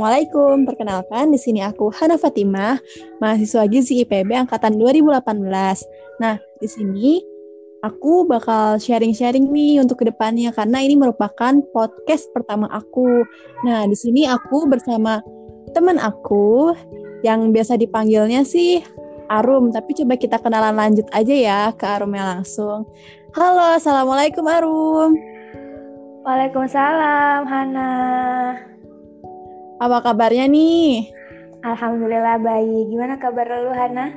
Assalamualaikum. Perkenalkan, di sini aku Hana Fatimah, mahasiswa Gizi IPB angkatan 2018. Nah, di sini aku bakal sharing-sharing nih untuk ke depannya karena ini merupakan podcast pertama aku. Nah, di sini aku bersama teman aku yang biasa dipanggilnya sih Arum, tapi coba kita kenalan lanjut aja ya ke Arumnya langsung. Halo, Assalamualaikum Arum. Waalaikumsalam Hana. Apa kabarnya nih? Alhamdulillah baik. Gimana kabar lu Hana?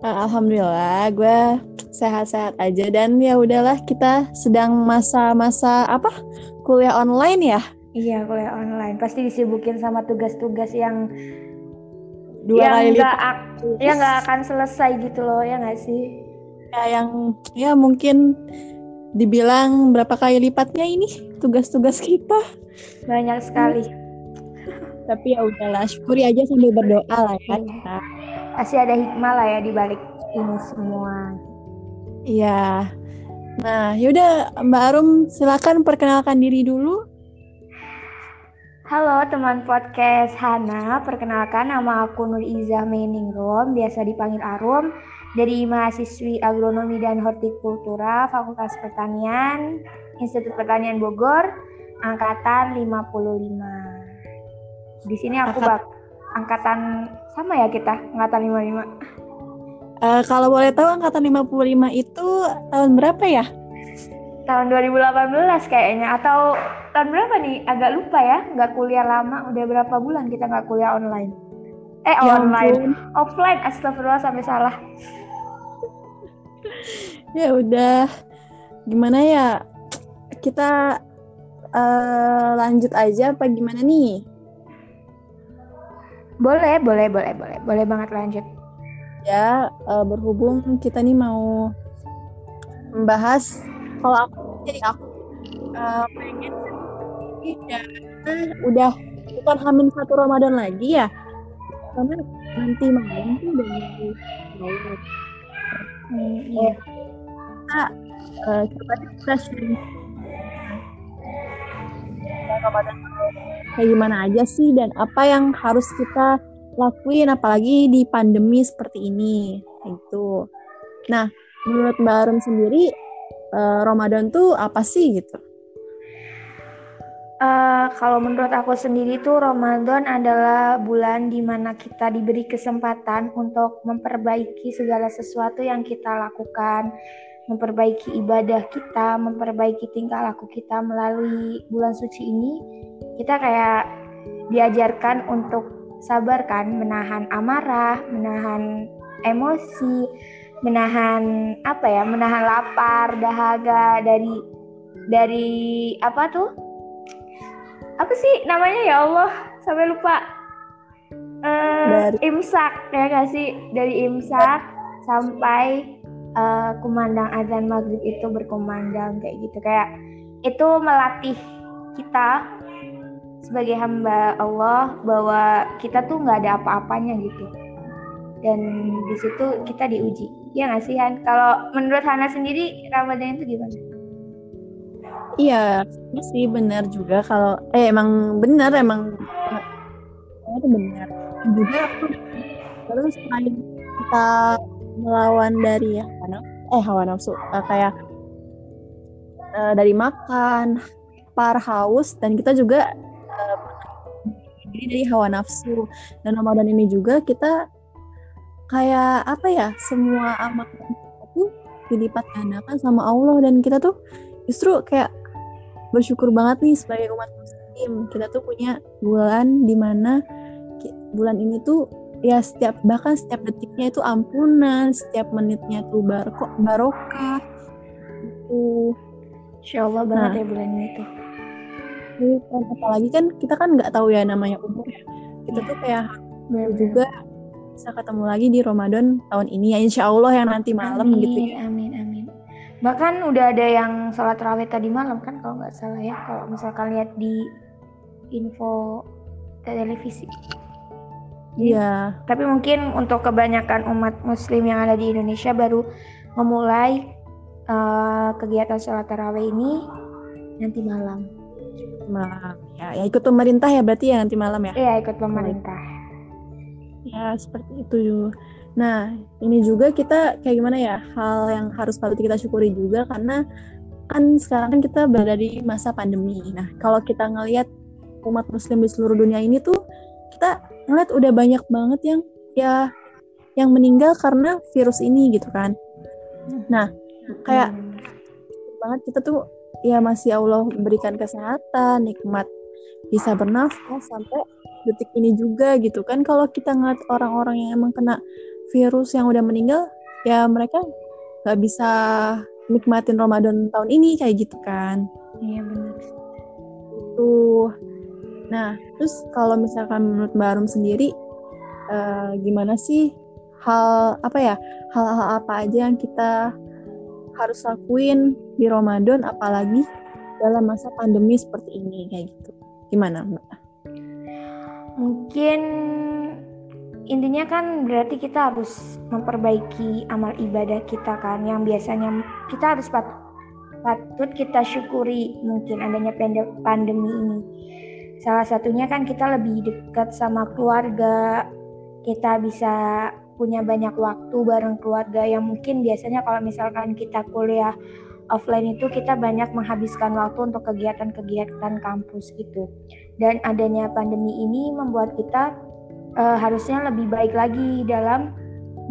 Alhamdulillah, gue sehat-sehat aja dan ya udahlah kita sedang masa-masa apa kuliah online ya? Iya kuliah online. Pasti disibukin sama tugas-tugas yang dua yang kali nggak lipat. yang nggak akan selesai gitu loh ya nggak sih? Ya, yang ya mungkin dibilang berapa kali lipatnya ini tugas-tugas kita. Banyak sekali. Tapi ya udahlah, syukuri aja sambil berdoa lah ya. Kita. Pasti ada hikmah lah ya di balik ini semua. Iya. Nah, yaudah Mbak Arum silakan perkenalkan diri dulu. Halo teman podcast Hana, perkenalkan nama aku Nur Izzah Meningrum, biasa dipanggil Arum, dari mahasiswi Agronomi dan Hortikultura Fakultas Pertanian, Institut Pertanian Bogor, angkatan 55. Di sini aku Angkat- bak angkatan sama ya kita, angkatan 55. Eh, kalau boleh tahu angkatan 55 itu tahun berapa ya? Tahun 2018 kayaknya atau tahun berapa nih? Agak lupa ya, nggak kuliah lama, udah berapa bulan kita nggak kuliah online. Eh Ya online, ampun. offline, astagfirullah sampai salah. Ya udah. Gimana ya? Kita eh, lanjut aja apa gimana nih? Boleh, boleh, boleh, boleh, boleh banget lanjut. Ya, eh, berhubung kita nih mau membahas kalau aku jadi aku eh, pengen ya, udah bukan hamil satu Ramadan lagi ya karena nanti malam tuh udah mau. Hmm, iya. Eh, coba deh kita sharing Ramadan kayak gimana aja sih dan apa yang harus kita lakuin apalagi di pandemi seperti ini gitu. Nah, menurut Mbak Arum sendiri eh, Ramadan tuh apa sih gitu? Eh, kalau menurut aku sendiri tuh Ramadan adalah bulan di mana kita diberi kesempatan untuk memperbaiki segala sesuatu yang kita lakukan, memperbaiki ibadah kita, memperbaiki tingkah laku kita melalui bulan suci ini. Kita kayak diajarkan untuk sabar kan, menahan amarah, menahan emosi, menahan apa ya, menahan lapar, dahaga dari dari apa tuh? apa sih namanya ya Allah sampai lupa Eh, Dari- imsak ya gak sih dari imsak sampai eh, kumandang azan maghrib itu berkumandang kayak gitu. Kayak itu melatih kita sebagai hamba Allah bahwa kita tuh nggak ada apa-apanya gitu. Dan di situ kita diuji. Ya nggak sih Han? Kalau menurut Hana sendiri Ramadan itu gimana? Iya, ini sih benar juga. Kalau eh emang benar emang itu benar. Juga terus selain kita melawan dari nafsu, eh hawa nafsu. Eh, kayak eh, dari makan, par haus dan kita juga diri dari hawa nafsu. Dan Ramadan ini juga kita kayak apa ya semua amal tuh dilipat gandakan sama Allah. Dan kita tuh justru kayak bersyukur banget nih sebagai umat muslim. Kita tuh punya bulan di mana bulan ini tuh ya setiap bahkan setiap detiknya itu ampunan setiap menitnya tuh baroko barokah itu Insya Allah banget ya bulan ini tuh. kan apalagi kan kita kan nggak tahu ya namanya umur ya kita tuh kayak Bener-bener. juga bisa ketemu lagi di Ramadan tahun ini ya insya Allah yang nanti malam amin, gitu ya Amin, amin. Bahkan udah ada yang sholat raweh tadi malam kan kalau nggak salah ya. Kalau misalkan lihat di info televisi. Iya. Tapi mungkin untuk kebanyakan umat muslim yang ada di Indonesia baru memulai eh, kegiatan sholat tarawih ini nanti malam. malam ya. Ya ikut pemerintah ya berarti ya nanti malam ya? Iya ikut pemerintah. Ya seperti itu yuk nah ini juga kita kayak gimana ya? Hal yang harus patut kita syukuri juga karena kan sekarang kan kita berada di masa pandemi. Nah kalau kita ngelihat umat muslim di seluruh dunia ini tuh kita ngeliat udah banyak banget yang ya yang meninggal karena virus ini gitu kan. Nah kayak banget kita tuh ya masih Allah berikan kesehatan, nikmat bisa bernafas sampai detik ini juga gitu kan. Kalau kita ngeliat orang-orang yang emang kena virus yang udah meninggal ya mereka nggak bisa nikmatin Ramadan tahun ini kayak gitu kan. Iya benar. Itu nah terus kalau misalkan menurut Mbak Arum sendiri uh, gimana sih hal apa ya hal-hal apa aja yang kita harus lakuin di Ramadan apalagi dalam masa pandemi seperti ini kayak gitu. Gimana, Mbak? Mungkin intinya kan berarti kita harus memperbaiki amal ibadah kita kan yang biasanya kita harus pat patut kita syukuri mungkin adanya pandemi ini. Salah satunya kan kita lebih dekat sama keluarga, kita bisa punya banyak waktu bareng keluarga yang mungkin biasanya kalau misalkan kita kuliah offline itu kita banyak menghabiskan waktu untuk kegiatan-kegiatan kampus gitu. Dan adanya pandemi ini membuat kita uh, harusnya lebih baik lagi dalam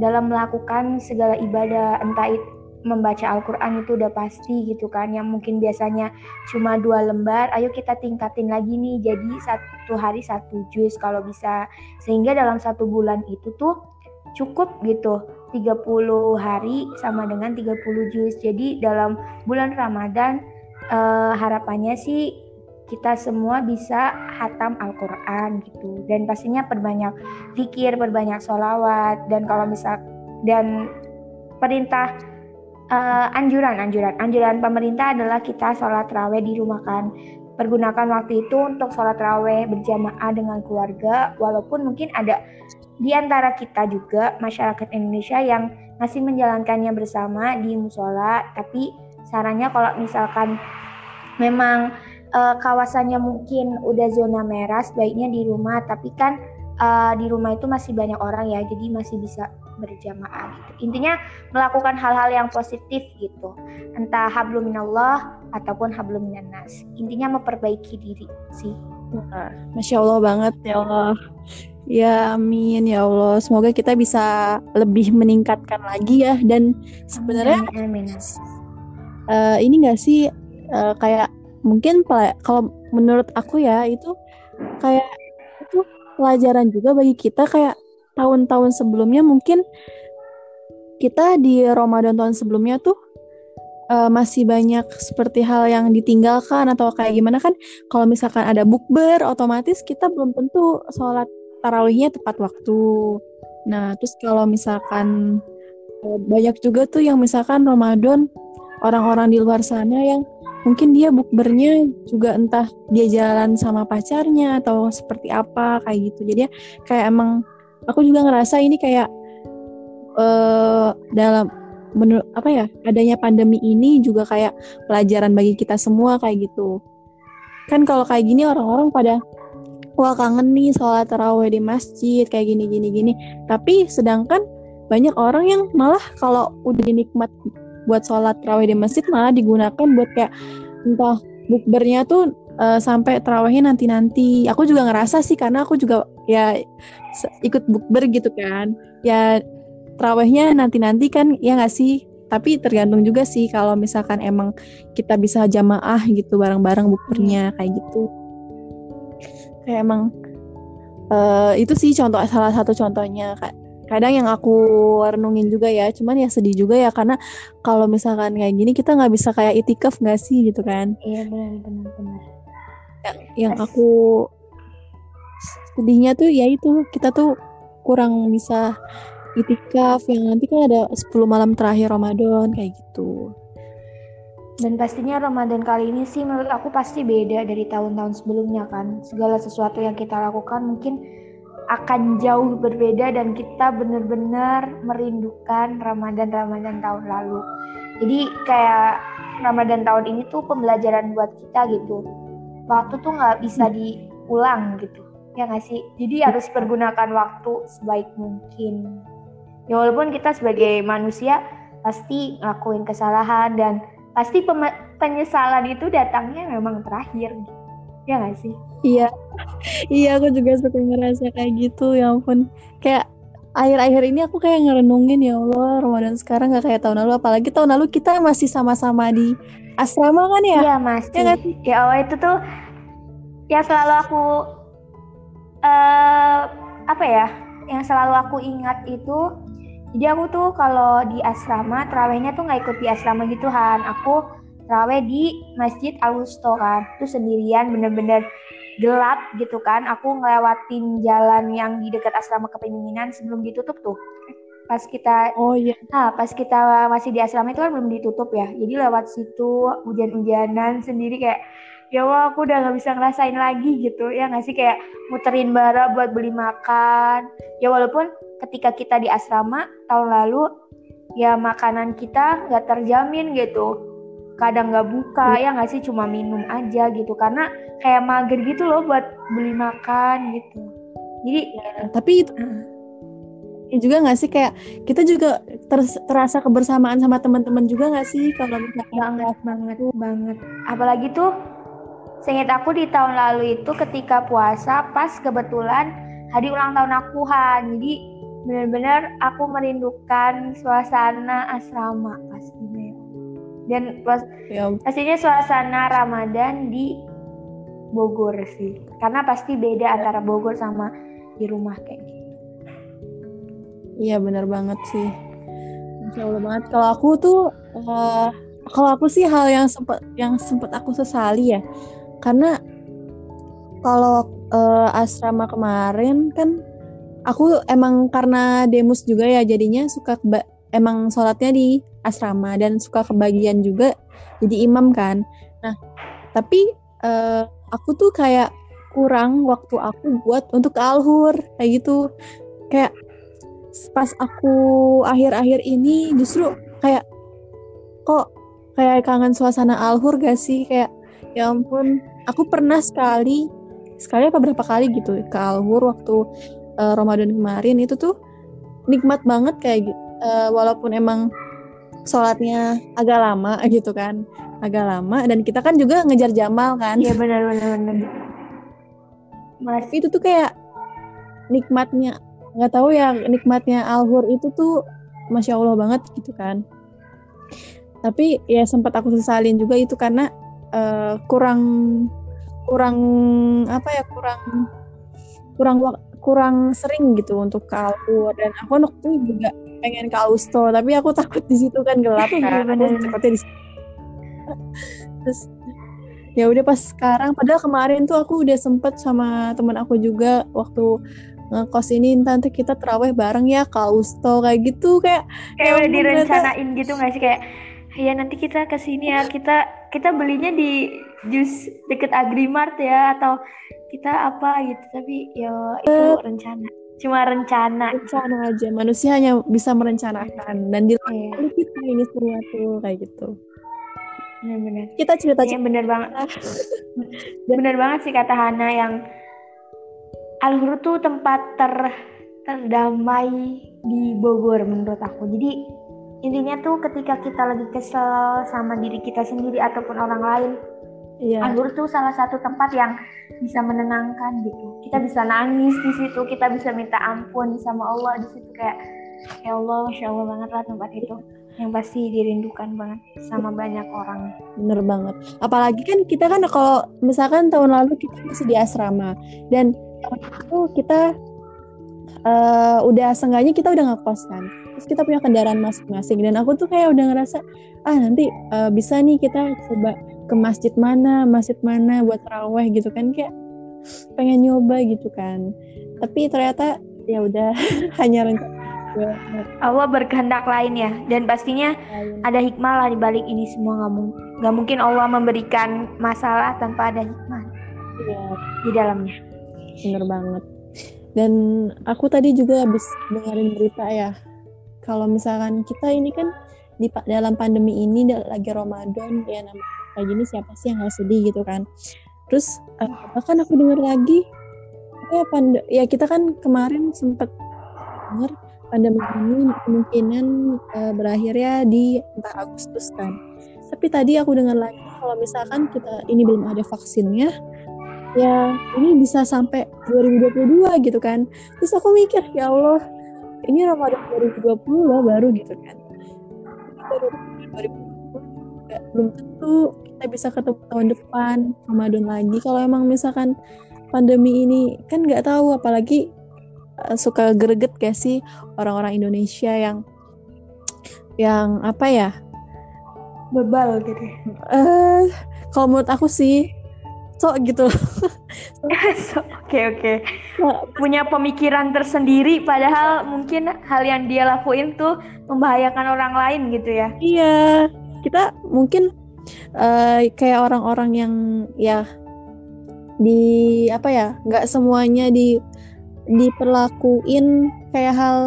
dalam melakukan segala ibadah entah itu membaca Al-Quran itu udah pasti gitu kan yang mungkin biasanya cuma dua lembar ayo kita tingkatin lagi nih jadi satu hari satu juz kalau bisa. Sehingga dalam satu bulan itu tuh cukup gitu 30 hari sama dengan 30 juz. Jadi dalam bulan Ramadan uh, harapannya sih kita semua bisa hatam Al-Quran gitu. Dan pastinya perbanyak zikir, perbanyak sholawat dan kalau misal dan perintah uh, anjuran anjuran. Anjuran pemerintah adalah kita sholat raweh di rumah kan. Pergunakan waktu itu untuk sholat raweh berjamaah dengan keluarga walaupun mungkin ada di antara kita juga masyarakat Indonesia yang masih menjalankannya bersama di musola. Tapi sarannya kalau misalkan memang uh, kawasannya mungkin udah zona merah sebaiknya di rumah. Tapi kan uh, di rumah itu masih banyak orang ya jadi masih bisa berjamaah gitu. Intinya melakukan hal-hal yang positif gitu. Entah hablum minallah ataupun hablum minannas intinya memperbaiki diri sih. Masya Allah banget ya Allah. Ya amin ya Allah. Semoga kita bisa lebih meningkatkan lagi ya dan sebenarnya Uh, ini gak sih uh, kayak mungkin kalau menurut aku ya itu kayak itu pelajaran juga bagi kita kayak tahun-tahun sebelumnya mungkin kita di Ramadan tahun sebelumnya tuh uh, masih banyak seperti hal yang ditinggalkan atau kayak gimana kan kalau misalkan ada bukber otomatis kita belum tentu sholat tarawihnya tepat waktu. Nah, terus kalau misalkan eh, banyak juga tuh yang misalkan Ramadan orang-orang di luar sana yang mungkin dia bukbernya juga entah dia jalan sama pacarnya atau seperti apa kayak gitu. Jadi ya, kayak emang aku juga ngerasa ini kayak uh, dalam menurut apa ya adanya pandemi ini juga kayak pelajaran bagi kita semua kayak gitu. Kan kalau kayak gini orang-orang pada wah kangen nih sholat taraweh di masjid kayak gini gini gini tapi sedangkan banyak orang yang malah kalau udah dinikmat buat sholat taraweh di masjid malah digunakan buat kayak entah bukbernya tuh uh, sampai tarawehnya nanti nanti aku juga ngerasa sih karena aku juga ya ikut bukber gitu kan. Ya tarawehnya nanti nanti kan ya nggak sih? Tapi tergantung juga sih kalau misalkan emang kita bisa jamaah gitu bareng-bareng bukbernya kayak gitu. Kayak emang uh, itu sih contoh salah satu contohnya. Kak kadang yang aku renungin juga ya cuman ya sedih juga ya karena kalau misalkan kayak gini kita nggak bisa kayak itikaf nggak sih gitu kan? Iya benar benar benar yang, aku sedihnya tuh ya itu kita tuh kurang bisa itikaf yang nanti kan ada 10 malam terakhir Ramadan kayak gitu dan pastinya Ramadan kali ini sih menurut aku pasti beda dari tahun-tahun sebelumnya kan. Segala sesuatu yang kita lakukan mungkin akan jauh berbeda dan kita benar-benar merindukan Ramadan-Ramadan tahun lalu. Jadi kayak Ramadan tahun ini tuh pembelajaran buat kita gitu. Waktu tuh nggak bisa diulang gitu. Ya nggak sih? Jadi harus pergunakan waktu sebaik mungkin. Ya walaupun kita sebagai manusia pasti ngelakuin kesalahan dan pasti penyesalan itu datangnya memang terakhir ya nggak sih? Iya. Iya aku juga suka ngerasa kayak gitu. Ya ampun. Kayak akhir-akhir ini aku kayak ngerenungin ya Allah Ramadan sekarang gak kayak tahun lalu. Apalagi tahun lalu kita masih sama-sama di asrama kan ya? Iya mas ya, ya Allah itu tuh yang selalu aku uh, apa ya? Yang selalu aku ingat itu jadi aku tuh kalau di asrama terawihnya tuh nggak ikut di asrama gitu Han. Aku terawih di masjid Al Wusto kan. Itu sendirian bener-bener gelap gitu kan aku ngelewatin jalan yang di dekat asrama kepemimpinan sebelum ditutup tuh. Pas kita oh iya. Nah, pas kita masih di asrama itu kan belum ditutup ya. Jadi lewat situ hujan-hujanan sendiri kayak ya Allah aku udah nggak bisa ngerasain lagi gitu. Ya nggak sih? Kayak muterin bara buat beli makan. Ya walaupun ketika kita di asrama tahun lalu ya makanan kita nggak terjamin gitu kadang nggak buka hmm. ya nggak sih? Cuma minum aja gitu. Karena kayak mager gitu loh buat beli makan gitu. Jadi ya, tapi itu ya juga nggak sih? Kayak kita juga ter terasa kebersamaan sama teman-teman juga nggak sih? Kalau misalnya banget banget banget. Apalagi tuh seingat aku di tahun lalu itu ketika puasa pas kebetulan hari ulang tahun aku Han jadi benar-benar aku merindukan suasana asrama pastinya dan pas ya. pastinya suasana Ramadan di Bogor sih karena pasti beda ya. antara Bogor sama di rumah kayak gitu iya benar banget sih Insya Allah banget kalau aku tuh uh, kalau aku sih hal yang sempat yang sempat aku sesali ya karena kalau uh, asrama kemarin kan aku emang karena demus juga ya jadinya suka emang sholatnya di asrama dan suka kebagian juga jadi imam kan. Nah, tapi uh, aku tuh kayak kurang waktu aku buat untuk ke alhur kayak gitu. Kayak pas aku akhir-akhir ini justru kayak kok kayak kangen suasana alhur gak sih kayak ya ampun aku pernah sekali sekali apa berapa kali gitu ke alhur waktu uh, Ramadan kemarin itu tuh nikmat banget kayak gitu uh, walaupun emang sholatnya agak lama gitu kan. Agak lama dan kita kan juga ngejar Jamal kan. Iya benar benar benar. Mas itu tuh kayak nikmatnya nggak tahu ya nikmatnya alhur itu tuh masya allah banget gitu kan. Tapi ya sempat aku sesalin juga itu karena uh, kurang kurang apa ya kurang kurang kurang sering gitu untuk ke alhur. Dan aku waktu juga pengen ke Austo tapi aku takut di situ kan gelap kan. Aku takutnya di situ. Terus ya udah pas sekarang padahal kemarin tuh aku udah sempet sama teman aku juga waktu ngekos ini nanti kita terawih bareng ya ke Austo kayak gitu kayak kayak udah direncanain ternyata... gitu nggak sih? Kayak ya nanti kita ke sini ya kita kita belinya di jus deket Agrimart ya atau kita apa gitu. Tapi ya itu rencana cuma rencana. Rencana aja. Manusia hanya bisa merencanakan dan di yeah. kita ini tuh kayak gitu. Benar-benar kita cerita ya, bener banget. Bener banget sih kata Hana yang Alhur tuh tempat ter terdamai di Bogor menurut aku. Jadi intinya tuh ketika kita lagi kesel sama diri kita sendiri ataupun orang lain Iya. Anggur tuh salah satu tempat yang bisa menenangkan gitu. Kita bisa nangis di situ, kita bisa minta ampun sama Allah di situ kayak ya Allah, masya Allah banget lah tempat itu yang pasti dirindukan banget sama banyak orang. Bener banget. Apalagi kan kita kan kalau misalkan tahun lalu kita masih di asrama dan itu kita uh, udah seenggaknya kita udah ngekos kan. Terus kita punya kendaraan masing-masing dan aku tuh kayak udah ngerasa ah nanti uh, bisa nih kita coba ke masjid mana masjid mana buat raweh gitu kan kayak pengen nyoba gitu kan. Tapi ternyata ya udah hanya rencana Allah berkehendak lain ya dan pastinya lain. ada hikmah lah di balik ini semua. Nggak mungkin nggak mungkin Allah memberikan masalah tanpa ada hikmah ya. di dalamnya. Bener banget. Dan aku tadi juga habis dengerin berita ya kalau misalkan kita ini kan di dalam pandemi ini lagi Ramadan ya namanya kayak gini siapa sih yang nggak sedih gitu kan. Terus uh, aku dengar lagi ya pand ya kita kan kemarin sempat dengar pandemi ini kemungkinan uh, berakhirnya di entah Agustus kan. Tapi tadi aku dengar lagi kalau misalkan kita ini belum ada vaksinnya ya ini bisa sampai 2022 gitu kan. Terus aku mikir ya Allah ini Ramadan 2020 loh baru gitu kan. 2020 belum tentu kita bisa ketemu tahun depan Ramadan lagi. Kalau emang misalkan pandemi ini kan nggak tahu apalagi uh, suka greget gak sih orang-orang Indonesia yang yang apa ya? Bebal gitu. Uh, kalau menurut aku sih sok gitu. Oke oke. Punya pemikiran tersendiri padahal mungkin hal yang dia lakuin tuh membahayakan orang lain gitu ya. Iya kita mungkin uh, kayak orang-orang yang ya di apa ya nggak semuanya di diperlakuin kayak hal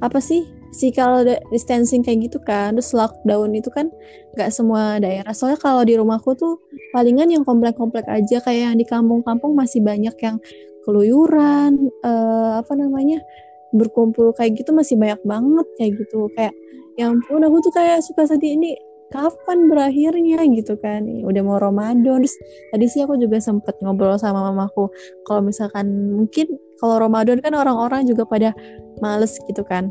apa sih physical distancing kayak gitu kan terus lockdown itu kan nggak semua daerah. Soalnya kalau di rumahku tuh palingan yang komplek-komplek aja kayak yang di kampung-kampung masih banyak yang keluyuran uh, apa namanya berkumpul kayak gitu masih banyak banget kayak gitu. Kayak yang pun aku tuh kayak suka sedih ini kapan berakhirnya gitu kan. Udah mau Ramadan. Terus tadi sih aku juga sempet ngobrol sama mamaku. Kalau misalkan mungkin kalau Ramadan kan orang-orang juga pada males gitu kan.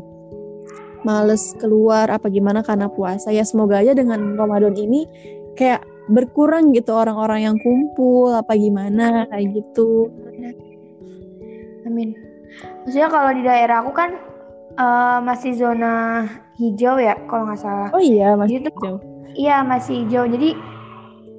Males keluar apa gimana karena puasa. Ya semoga aja dengan Ramadan ini kayak berkurang gitu orang-orang yang kumpul apa gimana kayak gitu. Amin. Maksudnya kalau di daerah aku kan uh, masih zona hijau ya kalau nggak salah. Oh iya masih Jadi hijau. Iya masih hijau. Jadi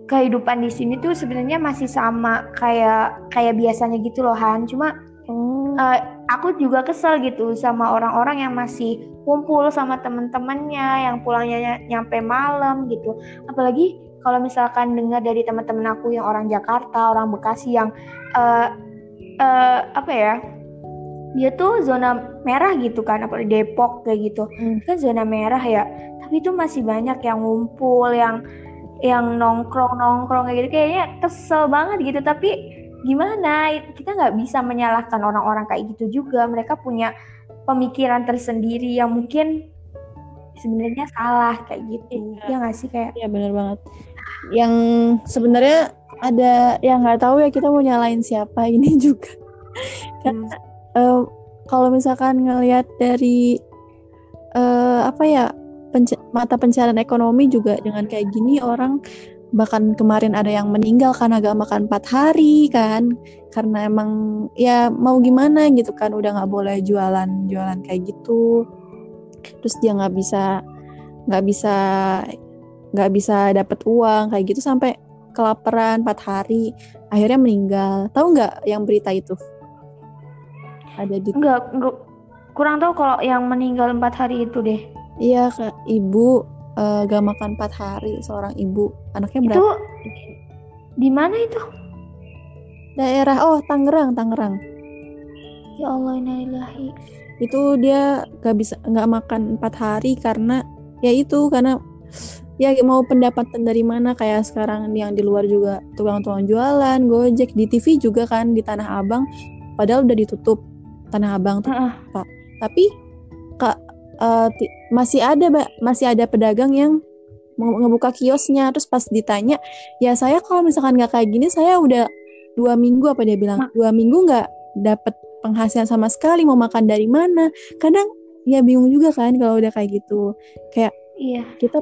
kehidupan di sini tuh sebenarnya masih sama kayak kayak biasanya gitu loh Han. Cuma oh. uh, aku juga kesel gitu sama orang-orang yang masih kumpul sama temen-temennya yang pulangnya nyampe malam gitu. Apalagi kalau misalkan dengar dari teman-teman aku yang orang Jakarta, orang Bekasi yang uh, uh, apa ya dia tuh zona merah gitu kan apa Depok kayak gitu. Hmm. kan zona merah ya tapi itu masih banyak yang ngumpul yang yang nongkrong nongkrong kayak gitu. Kayaknya kesel banget gitu tapi gimana? Kita nggak bisa menyalahkan orang-orang kayak gitu juga. Mereka punya pemikiran tersendiri yang mungkin sebenarnya salah kayak gitu. Ya nggak sih kayak? Ya benar banget. Yang sebenarnya ada yang nggak tahu ya kita mau nyalain siapa ini juga. Karena hmm uh, kalau misalkan ngelihat dari uh, apa ya penc mata pencarian ekonomi juga dengan kayak gini orang bahkan kemarin ada yang meninggal karena gak makan empat hari kan? Karena emang ya mau gimana gitu kan udah nggak boleh jualan jualan kayak gitu. Terus dia nggak bisa nggak bisa nggak bisa dapat uang kayak gitu sampai kelaparan empat hari akhirnya meninggal. Tahu nggak yang berita itu ada di enggak, enggak. Kurang tahu kalau yang meninggal empat hari itu deh. Iya kak ibu uh, gak makan empat hari seorang ibu. Anaknya berapa? Itu di mana itu? Daerah oh Tangerang Tangerang. Ya Allah innalillahi itu dia gak bisa nggak makan empat hari karena ya itu karena ya mau pendapatan dari mana? Kayak sekarang yang di luar juga tukang-tukang jualan gojek di TV juga kan di Tanah Abang padahal udah ditutup Tanah Abang tuh uh -uh. Pak. Tapi kak uh, masih ada masih ada pedagang yang ngebuka kiosnya. Terus pas ditanya ya saya kalau misalkan nggak kayak gini saya udah dua minggu apa dia bilang. Dua minggu nggak dapet penghasilan sama sekali mau makan dari mana? Kadang ya bingung juga kan kalau udah kayak gitu. Kayak iya. kita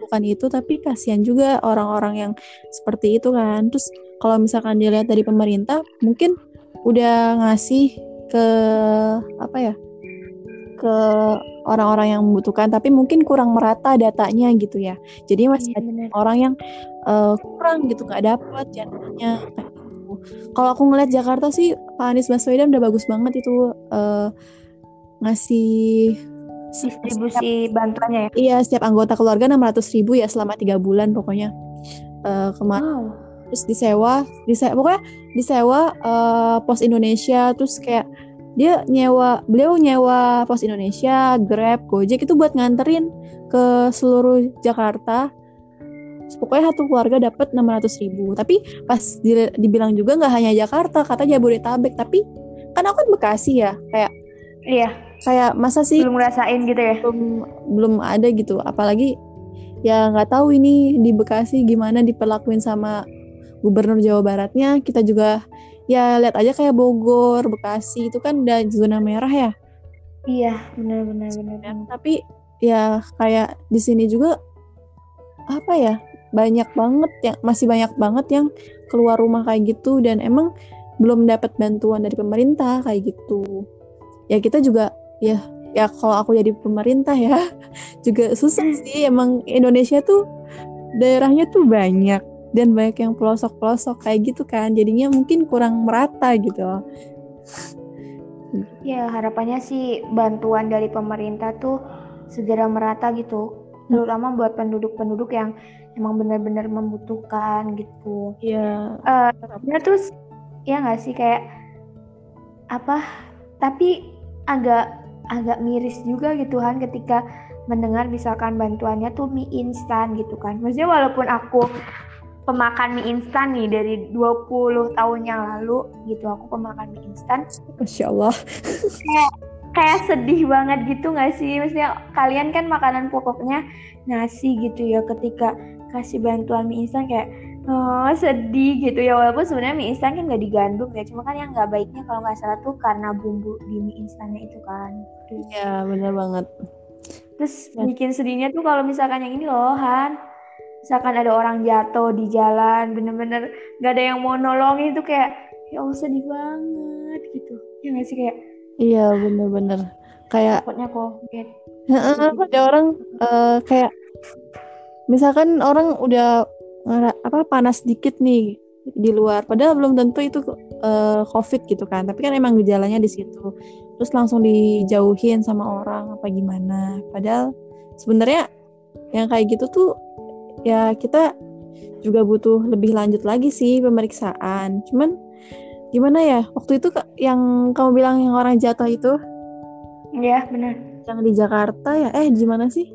bukan itu tapi kasihan juga orang-orang yang seperti itu kan. Terus kalau misalkan dilihat dari pemerintah mungkin udah ngasih ke apa ya ke orang-orang yang membutuhkan tapi mungkin kurang merata datanya gitu ya jadi masih ada orang yang uh, kurang gitu nggak dapat jadinya gitu. kalau aku ngeliat Jakarta sih Pak Anies Baswedan udah bagus banget itu uh, ngasih distribusi setiap, bantuannya ya iya setiap anggota keluarga enam ratus ribu ya selama tiga bulan pokoknya uh, kemarin wow. Terus disewa disewa pokoknya disewa uh, pos Indonesia terus kayak dia nyewa beliau nyewa pos Indonesia Grab Gojek itu buat nganterin ke seluruh Jakarta. Pokoknya satu keluarga dapat 600 ribu. Tapi pas di, dibilang juga nggak hanya Jakarta kata Jabodetabek. Tapi kan aku kan Bekasi ya kayak iya. kayak masa sih belum ngerasain gitu ya? belum belum ada gitu. Apalagi ya nggak tahu ini di Bekasi gimana diperlakuin sama gubernur Jawa Baratnya kita juga ya lihat aja kayak Bogor Bekasi itu kan udah zona merah ya? Iya benar benar tapi ya kayak di sini juga apa ya banyak banget yang masih banyak banget yang keluar rumah kayak gitu dan emang belum dapat bantuan dari pemerintah kayak gitu. Ya kita juga ya ya kalau aku jadi pemerintah ya juga susah sih emang Indonesia tuh daerahnya tuh banyak dan banyak yang pelosok-pelosok kayak gitu kan. Jadinya mungkin kurang merata gitu ya harapannya sih bantuan dari pemerintah tuh segera merata gitu. Terutama buat penduduk-penduduk yang emang benar-benar membutuhkan gitu. Ya uh, terus ya nggak sih? Kayak apa? Tapi agak agak miris juga gitu kan ketika mendengar misalkan bantuannya tuh mie instan gitu kan. Maksudnya walaupun aku pemakan mie instan nih dari 20 tahun yang lalu gitu. Aku pemakan mie instan. Masya Allah. Kayak kayak sedih banget gitu gak sih? Maksudnya kalian kan makanan pokoknya nasi gitu ya ketika kasih bantuan mie instan kayak oh sedih gitu ya. Walaupun sebenarnya mie instan kan nggak digandum ya cuma kan yang nggak baiknya kalau nggak salah tuh karena bumbu di mie instannya itu kan. Iya bener banget. Terus ya. bikin sedihnya tuh kalau misalkan yang ini loh Han misalkan ada orang jatuh di jalan bener-bener gak ada yang mau nolongin itu kayak ya Allah sedih banget gitu. Ya gak sih kayak? Iya bener-bener. Kayak takutnya covid. Ada orang uh, kayak misalkan orang udah apa panas dikit nih di luar padahal belum tentu itu uh, covid gitu kan tapi kan emang gejalanya di situ. Terus langsung dijauhin sama orang apa gimana padahal sebenarnya yang kayak gitu tuh ya kita juga butuh lebih lanjut lagi sih pemeriksaan. Cuman gimana ya waktu itu yang kamu bilang yang orang jatuh itu? Iya benar. Yang di Jakarta ya? Eh gimana sih?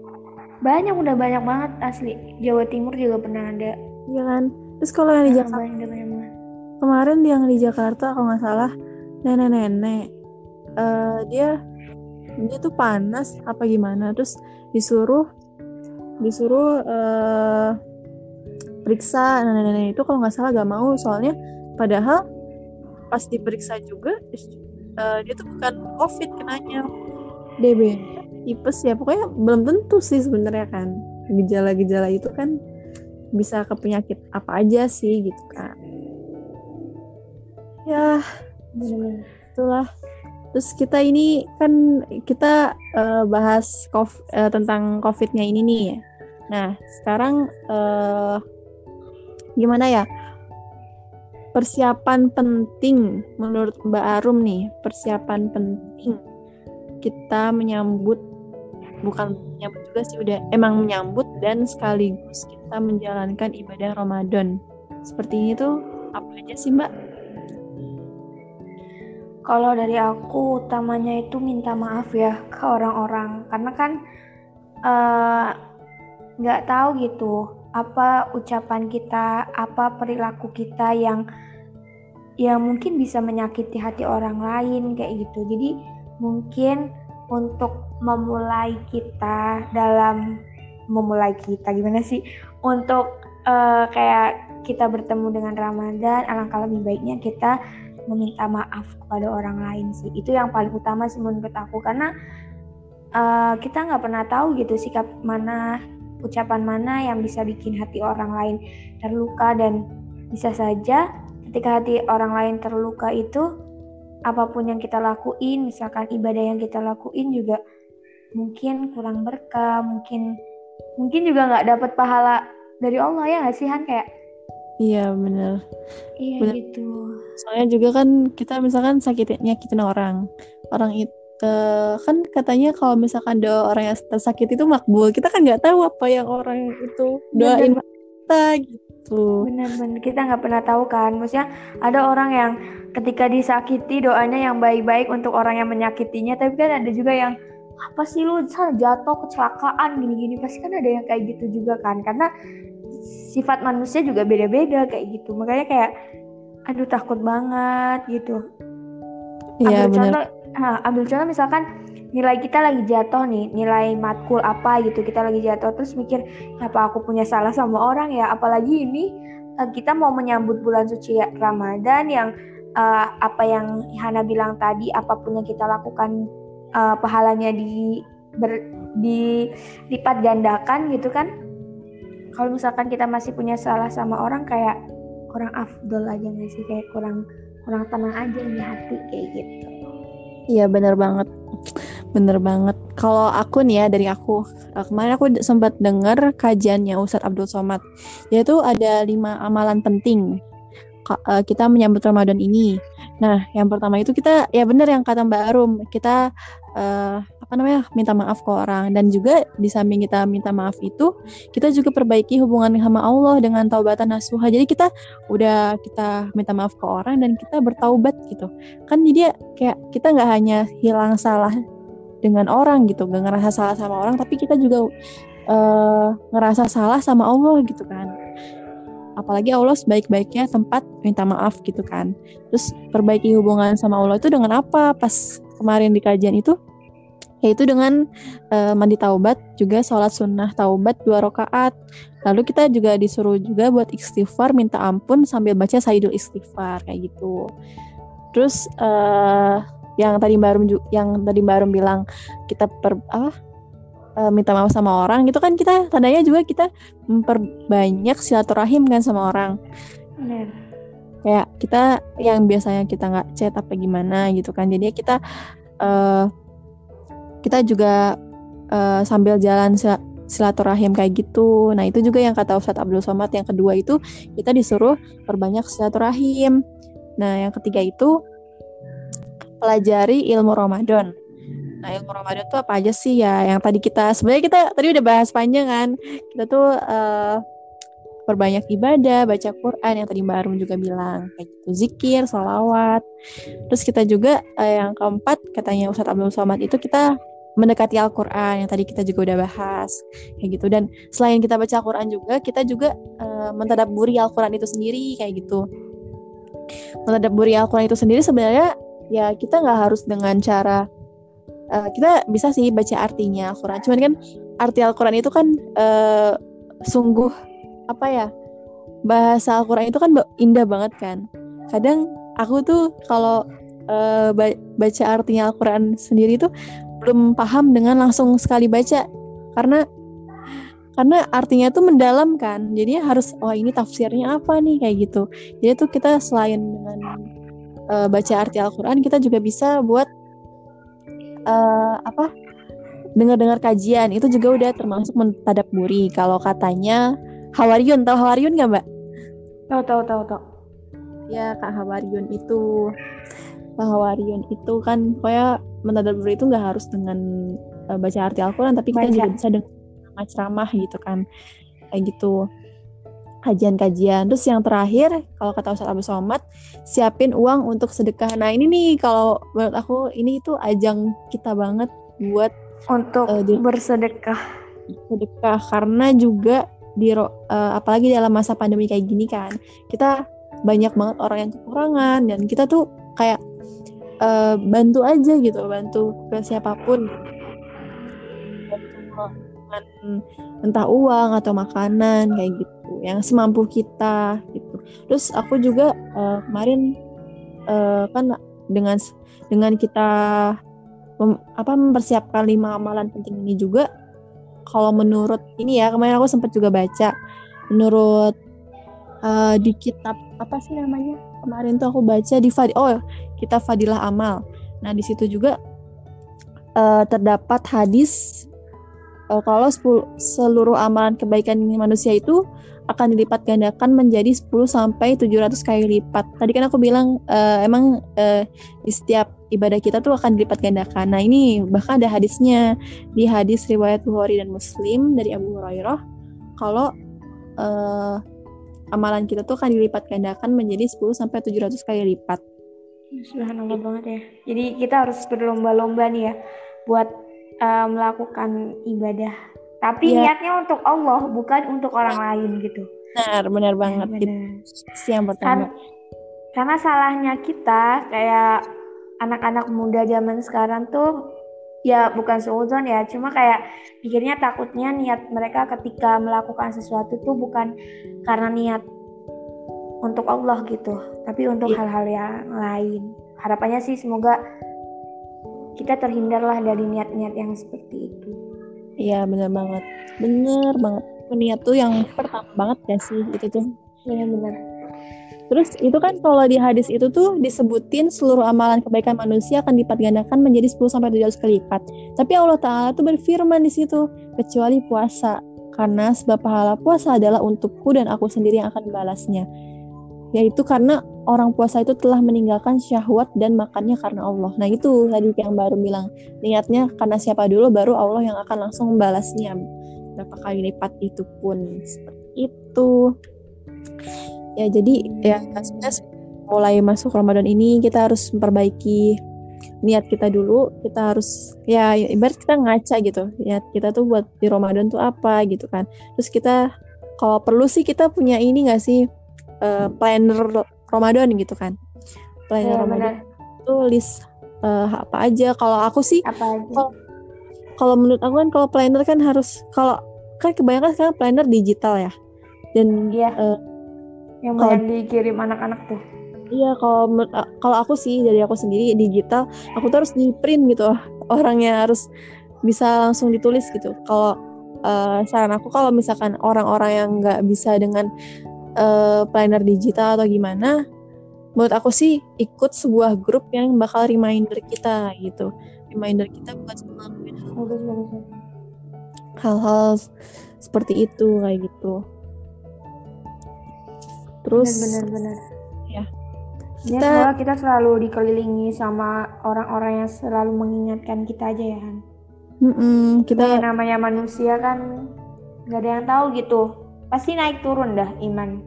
Banyak udah banyak banget asli. Jawa Timur juga pernah ada. Iya kan. Terus kalau yang di Jakarta banyak, banyak, banyak. kemarin yang di Jakarta kalau nggak salah nenek-nenek uh, dia dia tuh panas apa gimana terus disuruh disuruh uh, periksa. Nenek-nenek itu kalau nggak salah gak mau. Soalnya padahal pas diperiksa juga uh, dia tuh bukan covid kenanya. DB tipes ya pokoknya belum tentu sih sebenarnya kan. Gejala-gejala itu kan bisa ke penyakit apa aja sih gitu kan. Ya itulah. Terus kita ini kan kita uh, bahas COVID, uh, tentang COVID-nya ini nih. ya. Nah, sekarang uh, gimana ya? Persiapan penting menurut Mbak Arum nih, persiapan penting kita menyambut bukan menyambut juga sih udah emang menyambut dan sekaligus kita menjalankan ibadah Ramadan. Seperti ini tuh apa aja sih Mbak? Kalau dari aku utamanya itu minta maaf ya ke orang-orang karena kan eh, nggak tahu gitu apa ucapan kita, apa perilaku kita yang yang mungkin bisa menyakiti hati orang lain kayak gitu. Jadi mungkin untuk memulai kita dalam memulai kita gimana sih? Untuk uh, kayak kita bertemu dengan Ramadan alangkah lebih baiknya kita meminta maaf kepada orang lain sih. Itu yang paling utama sih menurut aku. Karena uh, kita nggak pernah tahu gitu sikap mana ucapan mana yang bisa bikin hati orang lain terluka dan bisa saja ketika hati orang lain terluka itu apa pun yang kita lakuin misalkan ibadah yang kita lakuin juga mungkin kurang berkah mungkin mungkin juga nggak dapat pahala dari Allah ya nggak sih Han kayak Iya bener. Iya bener. gitu. Soalnya juga kan kita misalkan sakit nyakitin orang, orang itu kan katanya kalau misalkan doa orang yang tersakit itu makbul, kita kan nggak tahu apa yang orang itu doain bener. kita gitu. Bener-bener kita nggak pernah tahu kan, maksudnya ada orang yang ketika disakiti doanya yang baik-baik untuk orang yang menyakitinya, tapi kan ada juga yang apa sih lu? Jatuh kecelakaan gini-gini. Pasti kan ada yang kayak gitu juga kan. Karena sifat manusia juga beda-beda kayak gitu. Makanya kayak aduh takut banget gitu. Iya ambil benar. Contoh ah, ambil contoh misalkan nilai kita lagi jatuh nih nilai matkul apa gitu kita lagi jatuh terus mikir apa aku punya salah sama orang ya? Apalagi ini eh, kita mau menyambut bulan suci Ramadan yang eh, apa yang Hana bilang tadi apa pun yang kita lakukan eh, pahalanya di ber, dilipat gandakan gitu kan. Kalau misalkan kita masih punya salah sama orang kayak kurang afdol aja nggak sih? Kayak kurang kurang tenang aja di hati kayak gitu Iya bener banget, bener banget. Kalau aku nih ya dari aku eh, kemarin aku sempat dengar kajiannya Ustadz Abdul Somad, yaitu ada lima amalan penting eh, kita menyambut Ramadan ini. Nah, yang pertama itu kita ya bener yang kata Mbak Arum, kita eh, apa namanya minta maaf ke orang. Dan juga di samping kita minta maaf itu kita juga perbaiki hubungan sama Allah dengan taubatan nasuha. Jadi kita udah kita minta maaf ke orang dan kita bertaubat gitu. Kan jadi ya kayak kita nggak hanya hilang salah dengan orang gitu nggak ngerasa salah sama orang tapi kita juga eh, ngerasa salah sama Allah gitu kan. Apalagi Allah sebaik-baiknya tempat minta maaf gitu kan. Terus perbaiki hubungan sama Allah itu dengan apa? Pas kemarin di kajian itu yaitu dengan eh, mandi taubat juga sholat sunnah taubat dua rakaat. Lalu kita juga disuruh juga buat istighfar minta ampun sambil baca sayyidul istighfar kayak gitu. Terus eh yang tadi baru yang tadi baru bilang kita per apa eh, minta maaf sama orang itu kan kita tandanya juga kita memperbanyak silaturahim kan sama orang. Benar kayak kita yang biasanya kita nggak chat apa gimana gitu kan. Jadi kita eh kita juga eh, sambil jalan sil- silaturahim kayak gitu. Nah itu juga yang kata Ustadz Abdul Somad yang kedua itu kita disuruh perbanyak silaturahim. Nah yang ketiga itu pelajari ilmu Ramadan. Nah ilmu Ramadan tuh apa aja sih? Ya yang tadi kita sebenarnya kita tadi udah bahas panjang kan. Kita tuh eh, perbanyak ibadah, baca Quran yang tadi Mbak Arum juga bilang kayak gitu, zikir, salawat. Terus kita juga eh, yang keempat katanya Ustadz Abdul Somad itu kita mendekati Al-Quran yang tadi kita juga udah bahas kayak gitu. Dan selain kita baca Al-Quran juga kita juga eh, mentadabburi Al-Quran itu sendiri kayak gitu. Mentadabburi Al-Quran itu sendiri sebenarnya ya kita nggak harus dengan cara eh, kita bisa sih baca artinya Al-Quran. Cuman kan arti Al-Quran itu kan eh, sungguh apa ya bahasa Al-Quran itu kan indah banget kan. Kadang aku tuh kalau ba- baca artinya Al-Quran sendiri tuh belum paham dengan langsung sekali baca. Karena karena artinya tuh mendalam kan jadi harus oh ini tafsirnya apa nih? Kayak gitu. Jadi tuh kita selain dengan eh, baca arti Al-Quran kita juga bisa buat eh, apa dengar-dengar kajian. Itu juga udah termasuk mentadaburi kalau katanya Hawariun tahu Hawariun nggak mbak? Tahu tahu tahu tahu. Ya kak Hawariun itu kak Hawariun itu kan kayak mentadaburi itu nggak harus dengan eh, baca arti Al-Quran tapi kita juga bisa dengan ceramah gitu kan. Kayak gitu. Kajian-kajian. Terus yang terakhir kalau kata Ustadz Abu Somad siapin uang untuk sedekah. Nah ini nih kalau menurut aku ini itu ajang kita banget buat untuk di- bersedekah. Sedekah karena juga di eh, apalagi dalam masa pandemi kayak gini kan kita banyak banget orang yang kekurangan dan kita tuh kayak eh, bantu aja gitu bantu ke siapa pun. Bantu dengan entah uang atau makanan kayak gitu yang semampu kita gitu. Terus aku juga eh, kemarin eh, kan dengan dengan kita mem- apa mempersiapkan lima amalan penting ini juga kalau menurut ini ya kemarin aku sempat juga baca menurut eh, di kitab apa sih namanya kemarin tuh aku baca di Fad oh kitab Fadilah Amal nah di situ juga eh, terdapat hadis eh, kalau 10 seluruh amalan kebaikan manusia itu akan dilipat gandakan menjadi 10 sampai 700 kali lipat. Tadi kan aku bilang eh, emang eh, di setiap ibadah kita tuh akan dilipat gandakan. Nah, ini bahkan ada hadisnya di hadis riwayat Bukhari dan Muslim dari Abu Hurairah kalau eh, amalan kita tuh akan dilipat gandakan menjadi 10 sampai 700 kali lipat. Subhanallah banget ya. Jadi kita harus berlomba-lomba nih ya buat eh, melakukan ibadah. Tapi Iya. niatnya untuk Allah, bukan untuk orang lain gitu. benar benar banget Benar. itu yang Kan, pertama karena salahnya kita kayak anak-anak muda zaman sekarang tuh ya bukan seuzon ya, cuma kayak pikirnya takutnya niat mereka ketika melakukan sesuatu tuh bukan karena niat untuk Allah gitu, tapi untuk Iya. hal-hal yang lain. Harapannya sih semoga kita terhindarlah dari niat-niat yang seperti itu. iya benar banget bener banget niat tuh yang pertama banget gak sih itu tuh Benar-benar. Terus itu kan kalau di hadis itu tuh disebutin seluruh amalan kebaikan manusia akan dilipat gandakan menjadi 10 sampai 700 kali lipat. Tapi Allah Taala tuh berfirman di situ kecuali puasa karena sebab pahala puasa adalah untukku dan aku sendiri yang akan membalasnya. Yaitu karena orang puasa itu telah meninggalkan syahwat dan makannya karena Allah. Nah itu tadi yang baru bilang niatnya karena siapa dulu baru Allah yang akan langsung membalasnya berapa kali lipat itu pun seperti itu ya jadi ya sebenarnya mulai masuk Ramadan ini kita harus memperbaiki niat kita dulu kita harus ya ibarat kita ngaca gitu ya kita tuh buat di Ramadan tuh apa gitu kan terus kita kalau perlu sih kita punya ini nggak sih eh, planner Ramadan gitu kan planner Ya, Ramadan benar. itu list eh, apa aja kalau aku sih Apa aja? Kalau menurut aku kan kalau planner kan harus kalau kan kebanyakan sekarang planner digital ya dan Iya. eh, yang banyak dikirim anak-anak tuh. Iya kalau kalau aku sih dari aku sendiri digital aku tuh harus di print gitu. Orangnya harus bisa langsung ditulis gitu. Kalau eh, saran aku kalau misalkan orang-orang yang nggak bisa dengan eh, planner digital atau gimana menurut aku sih ikut sebuah grup yang bakal reminder kita gitu. Reminder kita buat ngelakuin hal-hal seperti itu kayak gitu terus benar benar ya. Ya, Kita- semoga kita selalu dikelilingi sama orang-orang yang selalu mengingatkan kita aja ya Han. mm-mm, Kita kita namanya manusia kan nggak ada yang tahu gitu. Pasti naik turun dah iman,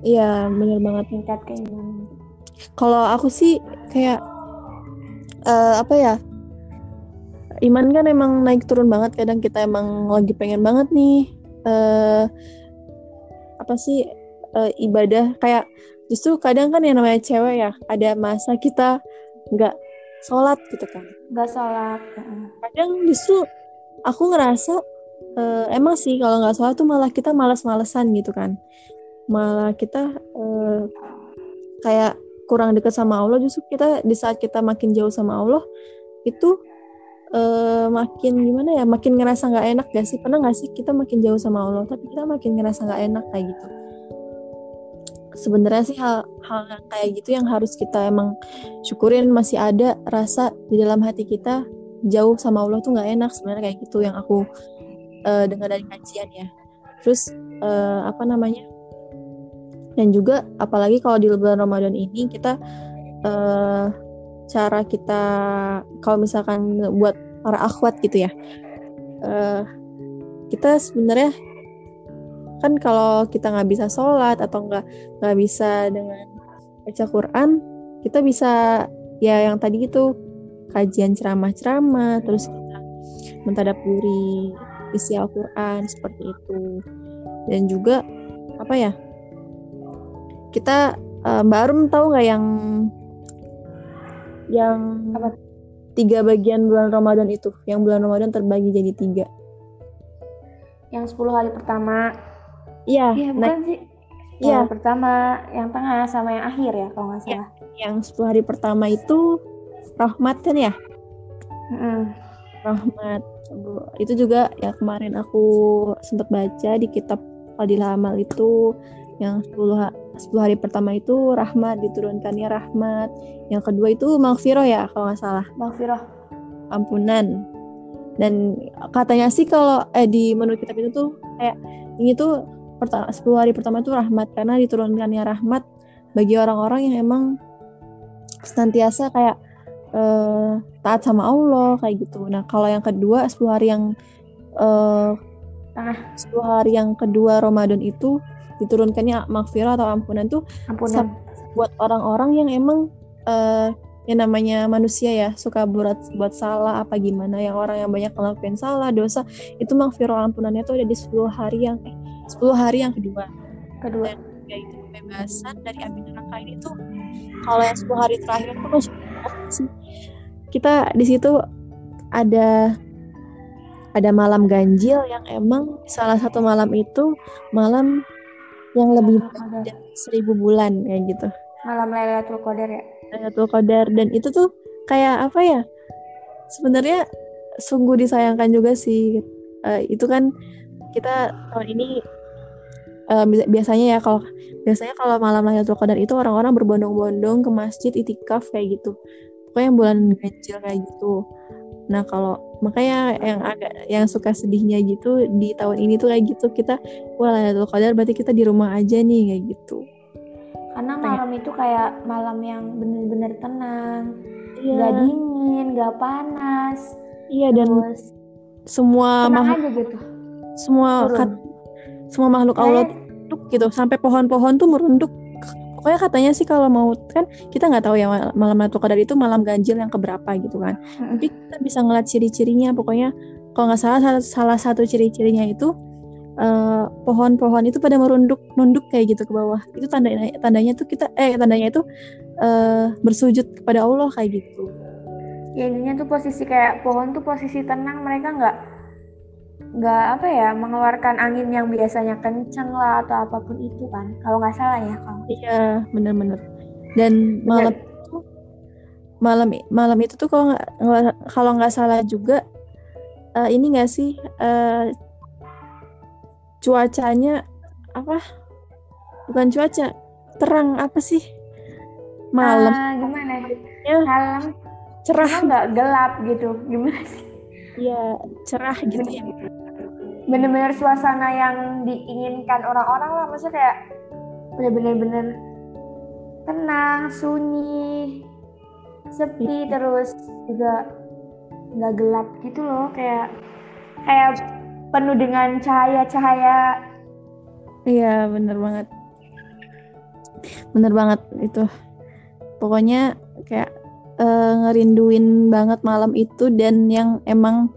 iya bener banget tingkat keimanan. kalau aku sih kayak eh, apa ya iman kan emang naik turun banget kadang kita emang lagi pengen banget nih eh apa sih eh, ibadah. Kayak justru kadang kan yang namanya cewek ya ada masa kita nggak sholat gitu kan. Nggak sholat. kadang justru aku ngerasa eh, emang sih kalau nggak sholat tuh malah kita malas-malesan gitu kan. Malah kita eh, kayak kurang dekat sama Allah. Justru kita di saat kita makin jauh sama Allah itu eh, makin gimana ya makin ngerasa nggak enak gak sih? Pernah nggak sih kita makin jauh sama Allah tapi kita makin ngerasa nggak enak kayak gitu sebenarnya sih hal hal yang kayak gitu yang harus kita emang syukurin. Masih ada rasa di dalam hati kita jauh sama Allah tuh nggak enak sebenarnya kayak gitu yang aku eh, dengar dari kajian ya. Terus eh, apa namanya? Dan juga apalagi kalau di bulan Ramadan ini kita eh, cara kita kalau misalkan buat para akhwat gitu ya eh, kita sebenarnya kan kalau kita nggak bisa sholat atau nggak nggak bisa dengan baca Quran kita bisa ya yang tadi itu kajian ceramah-ceramah terus kita mentadaburi isi Al-Quran seperti itu dan juga apa ya kita eh, Mbak Arum tahu nggak yang yang Apa? tiga bagian bulan Ramadan itu yang bulan Ramadan terbagi jadi tiga Yang 10 hari pertama. Iya Iya, nah, bukan sih. Iya. Yang pertama, yang tengah sama yang akhir ya kalau nggak salah. yang 10 hari pertama itu rahmat kan ya Heeh. rahmat itu juga ya kemarin aku sempat baca di kitab Fadil Amal itu yang 10, ha- 10 hari pertama itu rahmat diturunkannya rahmat yang kedua itu maghfirah ya kalau nggak salah Maghfirah. ampunan dan katanya sih kalau eh di menurut kitab itu tuh kayak ini tuh pertama 10 hari pertama itu rahmat karena diturunkannya rahmat bagi orang-orang yang emang senantiasa kayak eh, taat sama Allah kayak gitu. Nah, kalau yang kedua 10 hari yang eh Tengah. 10 hari yang kedua Ramadan itu diturunkannya maghfirah atau ampunan tuh Ampunan. buat orang-orang yang emang eh yang namanya manusia ya suka buat buat salah apa gimana yang orang yang banyak ngelakuin salah dosa itu maghfirah ampunannya tuh ada di 10 hari yang eh, 10 hari yang kedua. Kedua. Dan yaitu kebebasan dari api neraka ini tuh kalau yang 10 hari terakhir tuh masih sih. Kita di situ ada ada malam ganjil yang emang salah satu malam itu malam yang lebih dari seribu bulan kayak gitu. Malam Lailatul Qadar ya? Lailatul Qadar. Dan itu tuh kayak apa ya? Sebenarnya sungguh disayangkan juga sih. Eh, itu kan kita tahun ini bi- biasanya ya kalau biasanya kalau malam Lailatul Qadar itu orang-orang berbondong-bondong ke masjid itikaf kayak gitu. Pokoknya bulan ganjil kayak gitu. Nah kalau makanya yang agak yang suka sedihnya gitu di tahun ini tuh kayak gitu. Kita wah Lailatul Qadar berarti kita di rumah aja nih kayak gitu. Karena malam itu kayak malam yang bener-bener tenang. Iya. nggak dingin nggak panas. Iya dan terus semua tenang aja gitu semua kat- semua makhluk Allah merunduk gitu. Sampai pohon-pohon tuh merunduk. Pokoknya katanya sih kalau mau kan kita nggak tahu ya mal- malam Lailatul Qadar itu malam ganjil yang keberapa gitu kan. Mm-mm. tapi kita bisa ngeliat ciri-cirinya. Pokoknya kalau nggak salah salah, salah satu ciri-cirinya itu eh, pohon-pohon itu pada merunduk nunduk kayak gitu ke bawah. Itu tandanya tandanya tuh kita eh tandanya itu eh, bersujud kepada Allah kayak gitu. Ya intinya tuh posisi kayak pohon tuh posisi tenang. Mereka nggak nggak apa ya mengeluarkan angin yang biasanya kenceng lah atau apa pun itu kan kalau nggak salah ya kalau Iya, bener-bener. Dan malam itu malam malam itu tuh kalau nggak kalau nggak salah juga eh, ini nggak sih eh, cuacanya apa? Bukan cuaca, terang apa sih? Malam Ah, gimana Ya. malam cerah, nggak gelap gitu gimana sih ya cerah gitu ya. Bener-bener suasana yang diinginkan orang-orang lah maksudnya kayak bener-bener bener tenang sunyi sepi terus juga nggak gelap gitu loh kayak kayak penuh dengan cahaya-cahaya Iya, bener banget. Bener banget itu. Pokoknya kayak eh, ngerinduin banget malam itu dan yang emang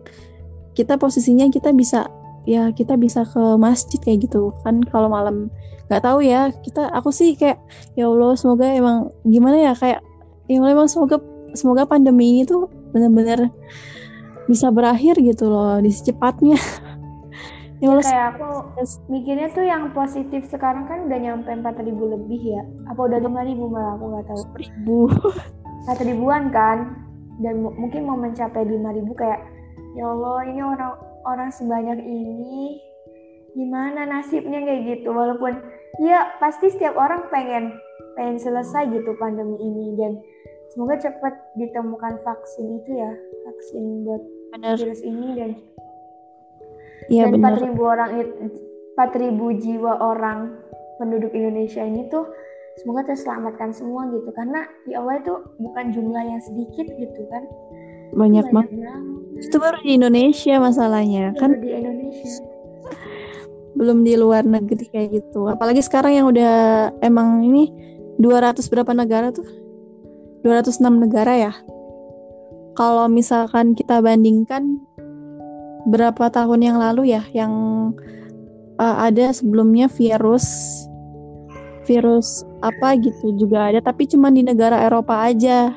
kita posisinya kita bisa ya kita bisa ke masjid kayak gitu. Kan kalau malam nggak tahu ya kita aku sih kayak ya Allah semoga emang gimana ya kayak ya Allah emang semoga semoga pandemi ini tuh bener-bener bisa berakhir gitu loh di secepatnya. Ya Allah kayak aku mikirnya tuh yang positif sekarang kan udah nyampe 4000 lebih ya. Apa udah 5000 malah aku nggak tahu. Ribu satu ribuan kan? Dan mu- mungkin mau mencapai 5000 kayak ya Allah ini orang orang sebanyak ini gimana nasibnya kayak gitu? Walaupun ya pasti setiap orang pengen pengen selesai gitu pandemi ini. Dan semoga cepat ditemukan vaksin itu ya vaksin buat bener. virus ini dan Iya dan bener. 4000 orang it- 4000 jiwa orang penduduk Indonesia ini tuh semoga terselamatkan semua gitu. Karena di awal itu bukan jumlah yang sedikit gitu kan. Banyak banget itu baru di Indonesia masalahnya kan? Baru di Indonesia. Belum di luar negeri kayak gitu. Apalagi sekarang yang udah emang ini 200 berapa negara tuh? 206 negara ya? Kalau misalkan kita bandingkan berapa tahun yang lalu ya yang uh, ada sebelumnya virus virus apa gitu juga ada tapi cuma di negara Eropa aja.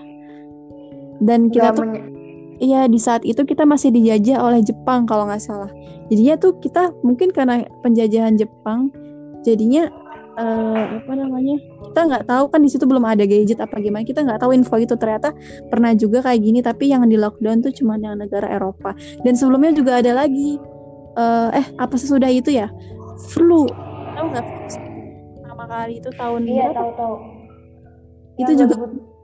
Dan kita tuh Iya, di saat itu kita masih dijajah oleh Jepang kalau nggak salah. Jadinya tuh kita mungkin karena penjajahan Jepang, jadinya eh, apa namanya? Kita nggak tahu kan di situ belum ada gadget apa gimana. Kita nggak tahu info itu ternyata pernah juga kayak gini. Tapi yang di lockdown tuh cuma yang negara Eropa. Dan sebelumnya juga ada lagi. eh, eh apa sesudah itu ya? Flu. Tahu nggak? Pertama kali itu tahun iya tahu tahu Itu juga 2000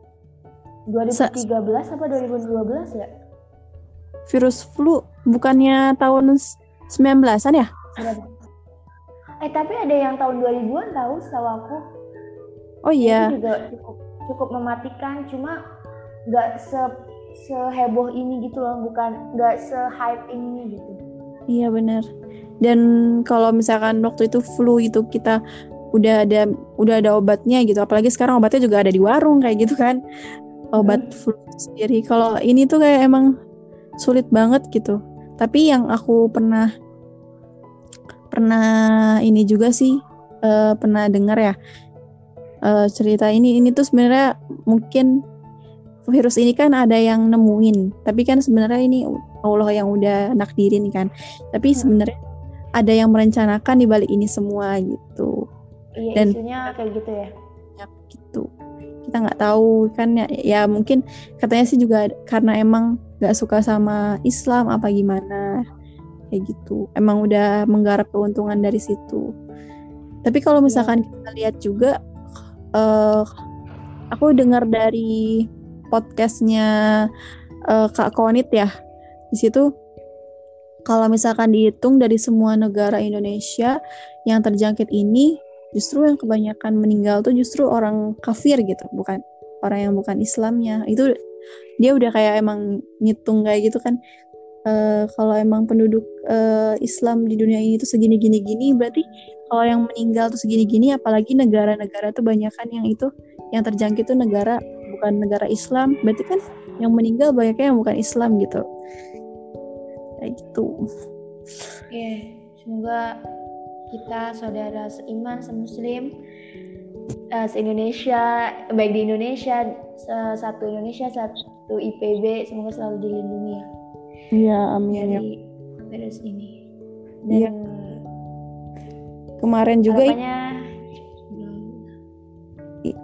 2013 apa 2012 ya virus flu bukannya tahun 19-an ya? Eh tapi ada yang tahun 2000-an tahu setahu aku Oh iya. itu juga cukup cukup mematikan cuma nggak se seheboh ini gitu loh bukan nggak se hype ini gitu Iya benar. Dan kalau misalkan waktu itu flu itu kita udah ada udah ada obatnya gitu. Apalagi sekarang obatnya juga ada di warung kayak gitu kan. Obat flu itu sendiri. Kalau ini tuh kayak emang sulit banget gitu. Tapi yang aku pernah pernah ini juga sih uh, pernah dengar ya uh, cerita ini ini tuh sebenarnya mungkin virus ini kan ada yang nemuin tapi kan sebenarnya ini Allah yang udah nakdirin kan tapi hmm. sebenarnya ada yang merencanakan di balik ini semua gitu iya dan isunya kayak gitu ya ya gitu kita nggak tahu kan ya, ya mungkin katanya sih juga karena emang nggak suka sama Islam apa gimana? Kayak gitu. Emang udah menggarap keuntungan dari situ. Tapi kalau iya. misalkan kita lihat juga uh, aku dengar dari podcastnya uh, Kak Konit ya di situ kalau misalkan dihitung dari semua negara Indonesia yang terjangkit ini justru yang kebanyakan meninggal tuh justru orang kafir gitu bukan orang yang bukan Islamnya. Itu dia udah kayak emang ngitung kayak gitu kan uh, kalau emang penduduk uh, Islam di dunia ini tuh segini gini gini berarti kalau yang meninggal tuh segini gini apalagi negara-negara tuh banyak kan yang itu yang terjangkit tuh negara bukan negara Islam. Berarti kan yang meninggal banyaknya yang bukan Islam gitu. Kayak gitu. Yeah, semoga kita saudara seiman semuslim uh, se Indonesia baik di Indonesia satu Indonesia satu IPB semoga selalu dilindungi ya iya amin ya. dari ya. virus ini dan ya. kemarin juga harapannya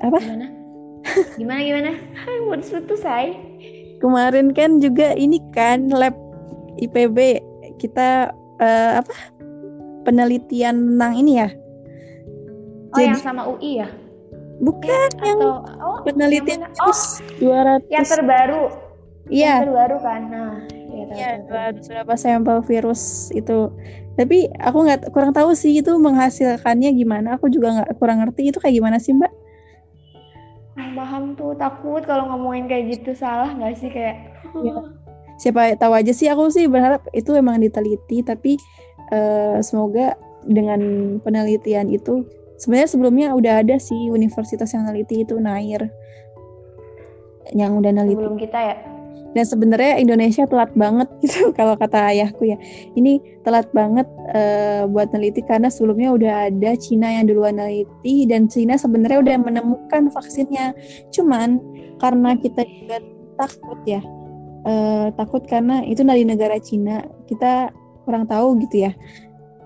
apa gimana gimana gimana mau disebut say kemarin kan juga ini kan lab IPB kita uh, apa penelitian tentang ini ya? Oh Jadi, yang sama UI ya? Bukan ya, yang atau, oh, penelitian yang oh, 200 yang terbaru. Iya. Yang terbaru kan. Nah, ya sudah pas sampel virus itu. Tapi aku nggak kurang tahu sih itu menghasilkannya gimana. Aku juga nggak kurang ngerti itu kayak gimana sih Mbak? Paham tuh takut kalau ngomongin kayak gitu salah nggak sih kayak. Ya siapa tahu aja sih aku sih berharap itu emang diteliti tapi uh, semoga dengan penelitian itu sebenarnya sebelumnya udah ada sih universitas yang neliti itu Nair. Yang udah neliti. Sebelum kita ya? Dan sebenarnya Indonesia telat banget gitu kalau kata ayahku ya. Ini telat banget uh, buat neliti karena sebelumnya udah ada Cina yang duluan neliti dan Cina sebenarnya udah menemukan vaksinnya. Cuman karena kita juga takut ya uh, takut karena itu dari negara Cina. Kita kurang tahu gitu ya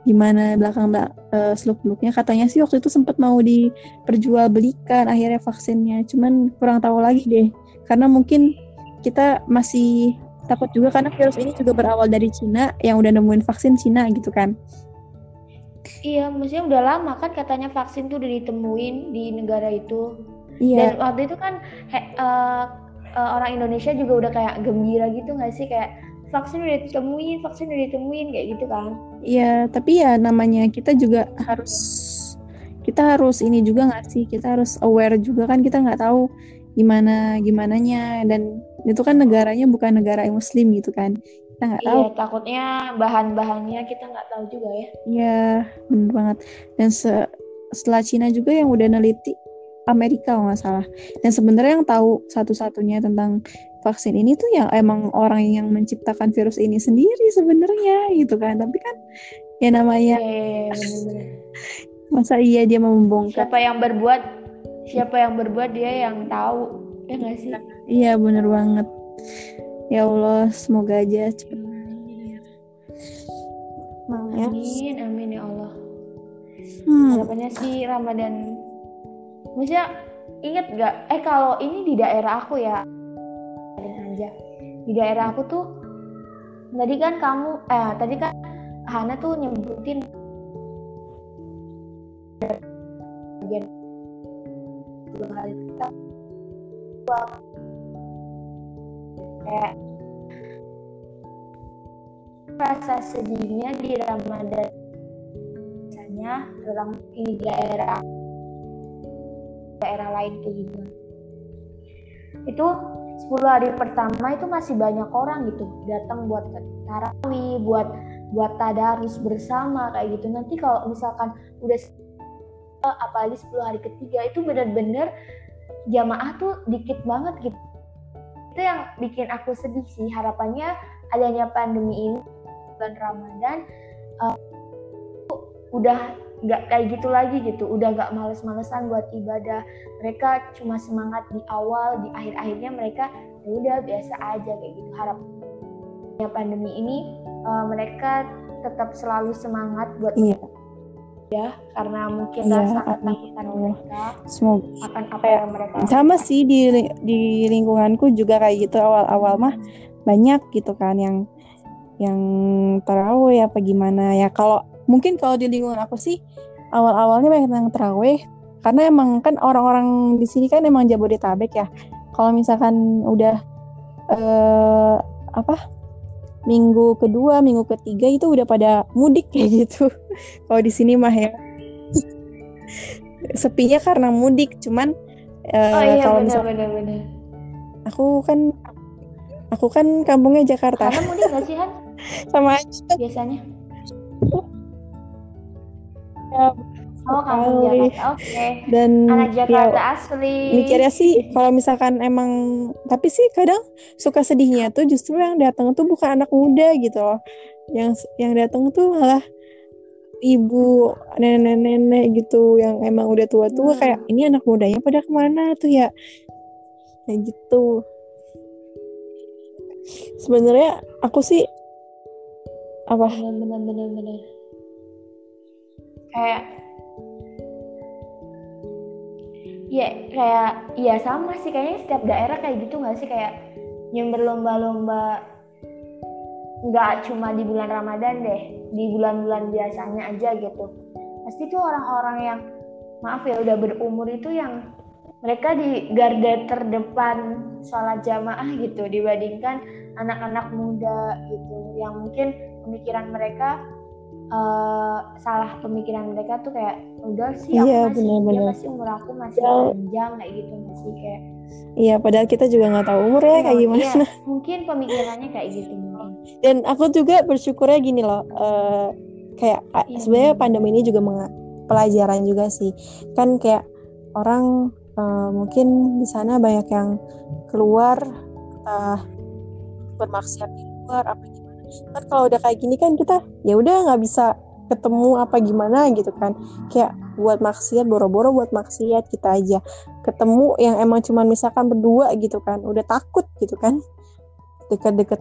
gimana belakang uh, eh, seluk beluknya katanya sih waktu itu sempat mau diperjualbelikan akhirnya vaksinnya. Cuman kurang tahu lagi deh. Karena mungkin kita masih takut juga karena virus ini juga berawal dari Cina yang udah nemuin vaksin Cina gitu kan. Iya maksudnya udah lama kan katanya vaksin tuh udah ditemuin di negara itu. Iya. dan waktu itu kan he, uh, uh, orang Indonesia juga udah kayak gembira gitu nggak sih? Kayak vaksin udah ditemuin, vaksin udah ditemuin kayak gitu kan? Iya, tapi ya namanya kita juga harus kita harus ini juga nggak sih? Kita harus aware juga kan kita nggak tahu gimana gimananya dan itu kan negaranya bukan negara yang Muslim gitu kan? Kita nggak tahu. Iya, takutnya bahan-bahannya kita nggak tahu juga ya. Iya, benar banget. Dan se setelah Cina juga yang udah neliti Amerika kalau nggak salah. Dan sebenarnya yang tahu satu-satunya tentang vaksin ini tuh yang emang orang yang menciptakan virus ini sendiri sebenarnya gitu kan. Tapi kan ya namanya yeah, iya, iya, masa iya dia membongkar. Siapa yang berbuat siapa yang berbuat dia yang tahu ya nggak sih? Iya bener banget. Ya Allah semoga aja cepat. Amin, amin ya Allah. Hmm. Harapannya sih Ramadan maksudnya inget gak eh kalau ini di daerah aku ya. Aja. Di daerah aku tuh tadi kan kamu eh tadi kan Hana tuh nyebutin bagian dua hari kita kayak rasa sedihnya di Ramadan misalnya dalam ini daerah daerah lain tuh juga itu 10 hari pertama itu masih banyak orang gitu datang buat tarawih buat buat tadarus bersama kayak gitu. Nanti kalau misalkan udah apalagi 10 hari ketiga itu benar-benar jamaah tuh dikit banget gitu. Itu yang bikin aku sedih sih harapannya adanya pandemi ini bulan Ramadan uh, udah nggak kayak gitu lagi gitu. Udah nggak males-malesan buat ibadah. Mereka cuma semangat di awal di akhir-akhirnya mereka ya udah biasa aja kayak gitu. Harap ya pandemi ini uh, mereka tetap selalu semangat buat iya. ya karena mungkin Iya, rasa ketakutan mereka semoga akan apa Kayak yang mereka sama sih di di lingkunganku juga kayak gitu. Awal-awal mah banyak gitu kan yang yang terawih apa gimana ya. Kalau mungkin kalau di lingkungan aku sih awal-awalnya banyak yang terawih. Karena emang kan orang-orang di sini kan emang Jabodetabek ya. Kalau misalkan udah eh, apa minggu kedua minggu ketiga itu udah pada mudik kayak gitu. Kalau di sini mah ya. Sepinya karena mudik cuman eh, oh iya kalau benar aku kan aku kan kampungnya Jakarta. Karena mudik nggak sih Han? Sama aja biasanya. Ya, oh sekali. Jakarta oke. Dan anak ya Jakarta asli. mikirnya sih kalau misalkan emang tapi sih kadang suka sedihnya tuh justru yang datang tuh bukan anak muda gitu loh. Yang yang datang tuh malah ibu nenek-nenek gitu yang emang udah tua-tua Hmm. kayak ini anak mudanya pada ke mana tuh ya? Kayak gitu. Sebenarnya aku sih apa? Benar benar benar benar kayak ya kayak iya sama sih kayaknya setiap daerah kayak gitu nggak sih? Kayak yang berlomba-lomba nggak cuma di bulan Ramadan deh di bulan-bulan biasanya aja gitu. Pasti tuh orang-orang yang maaf ya udah berumur itu yang mereka di garda terdepan sholat jamaah gitu dibandingkan anak-anak muda gitu yang mungkin pemikiran mereka eh, salah pemikiran mereka tuh kayak udah sih aku Iya, masih benar-benar. dia pasti umur aku masih Ya. panjang kayak gitu masih kayak iya padahal kita juga nggak tahu umur ya kayak Iya, gimana iya, mungkin pemikirannya kayak gitu dan aku juga bersyukurnya gini loh eh, kayak Iya. sebenarnya pandemi ini juga pelajaran juga sih kan kayak orang eh, mungkin di sana banyak yang keluar entah bermaksiat di luar apa kan kalau udah kayak gini kan kita ya udah nggak bisa ketemu apa gimana gitu kan. Kayak buat maksiat boro-boro buat maksiat kita aja. Ketemu yang emang cuman misalkan berdua gitu kan udah takut gitu kan. Deket-deket